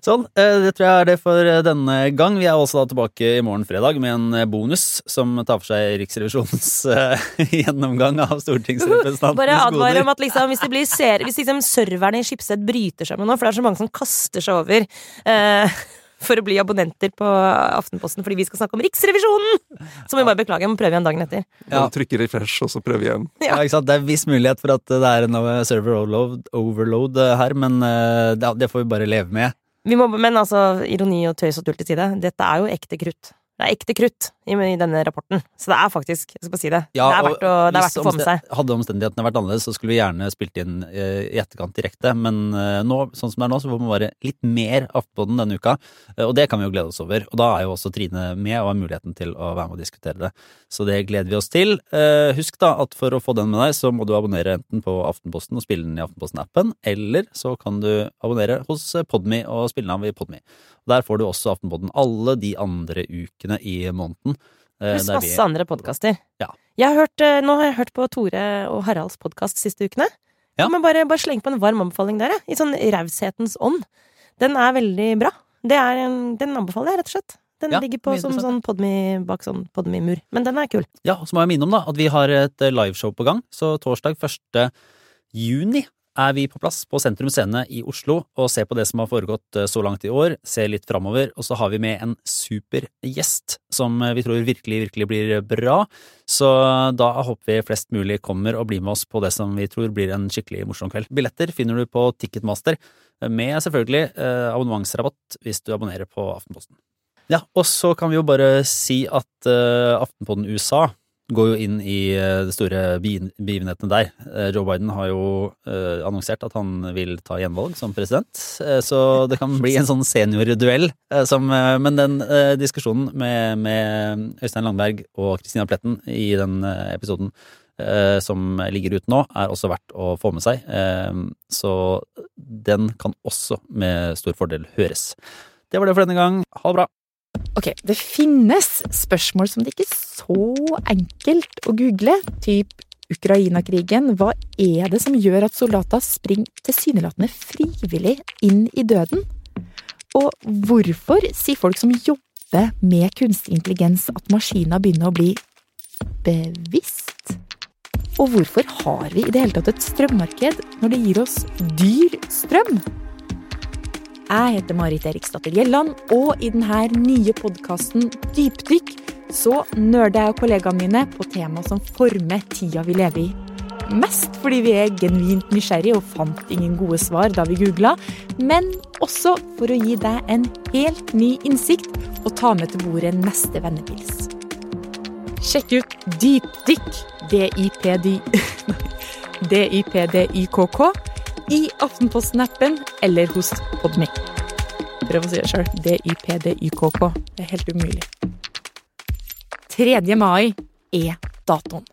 Sånn, eh, det tror jeg er det for eh, denne gang. Vi er også da tilbake i morgen fredag med en eh, bonus som tar for seg Riksrevisjonens gjennomgang av stortingsrepresentantenes Bare advare om at liksom, hvis, det blir ser, hvis liksom serverne i Skipsted bryter sammen nå, for det er så mange som kaster seg over eh, for å bli abonnenter på Aftenposten fordi vi skal snakke om Riksrevisjonen, så må vi bare beklage. Jeg må prøve igjen dagen etter. Ja. Trykke refresh, og så prøve igjen. Ja, ikke sant? Det er viss mulighet for at det er en server overload, overload eh, her, men eh, det, det får vi bare leve med. Vi må, men altså, ironi og tøys og tull til side, dette er jo ekte krutt. Det er ekte krutt i, i denne rapporten. Så det er faktisk, jeg skal si det, Ja, det er verdt å, det er verdt å få med seg. Hadde omstendighetene vært annerledes, så skulle vi gjerne spilt inn eh, i etterkant direkte, men eh, nå, sånn som det er nå, så får man bare litt mer Aftenposten denne uka, eh, og det kan vi jo glede oss over. Og da er jo også Trine med og har muligheten til å være med og diskutere det. Så det gleder vi oss til. Husk da at for å få den med deg, så må du abonnere enten på Aftenposten og spille den i Aftenposten-appen, eller så kan du abonnere hos Podme og spille den av i Podme. Der får du også Aftenposten alle de andre ukene i måneden. Eh, Pluss masse andre podkaster. Ja. Eh, nå har jeg hørt på Tore og Haralds podkast siste ukene. Ja. Men bare, bare sleng på en varm anbefaling der. I sånn raushetens ånd. Den er veldig bra. Det en, den anbefaler jeg, rett og slett. Den Ja, ligger på som sånn podmi, bak sånn podmi-mur. Men den er kul. Ja, og så må jeg minne om da, at vi har et eh, liveshow på gang. Så torsdag 1. juni er vi på plass på Sentrum Scene i Oslo og ser på det som har foregått eh, så langt i år, ser litt framover, og så har vi med en super gjest som eh, vi tror virkelig, virkelig blir bra. Så da håper vi flest mulig kommer og blir med oss på det som vi tror blir en skikkelig morsom kveld. Billetter finner du på Ticketmaster, eh, med selvfølgelig abonnementsrabatt hvis du abonnerer på Aftenposten. Ja, og så kan vi jo bare si at Aftenposten USA går jo inn i eh, de store begiven- begivenhetene der. Eh, Joe Biden har jo eh, annonsert at han vil ta gjenvalg som president, så det kan bli en sånn seniorduell. men den diskusjonen med, med Øystein Langberg og Christina Pletten i den episoden som ligger ute nå, er også verdt å få med seg. Så den kan også med stor fordel høres. Det var det for denne gang. Ha det bra. Ok, det finnes spørsmål som det ikke er så enkelt å google, typ Ukraina-krigen. Hva er det som gjør at soldater springer tilsynelatende frivillig inn i døden? Og hvorfor sier folk som jobber med kunstig intelligens at maskiner begynner å bli bevisst? Og hvorfor har vi i det hele tatt et strømmarked når det gir oss dyr strøm? Jeg heter Marit Eriksdatter Gjelland, og i denne nye podkasten Dypdykk så nerder jeg og kollegaene mine på tema som former tida vi lever i. Mest fordi vi er genuint nysgjerrige og fant ingen gode svar da vi googla, men også for å gi deg en helt ny innsikt og ta med til bordet neste vennepils. Sjekk ut Dypdykk, D-I-P-D D-I-P-D-Y-K-K, i Aftenposten-appen eller hos Podmy. Prøv å si det sjøl. D-Y-P-D-Y-K-K. Det er helt umulig. 3. mai er datoen.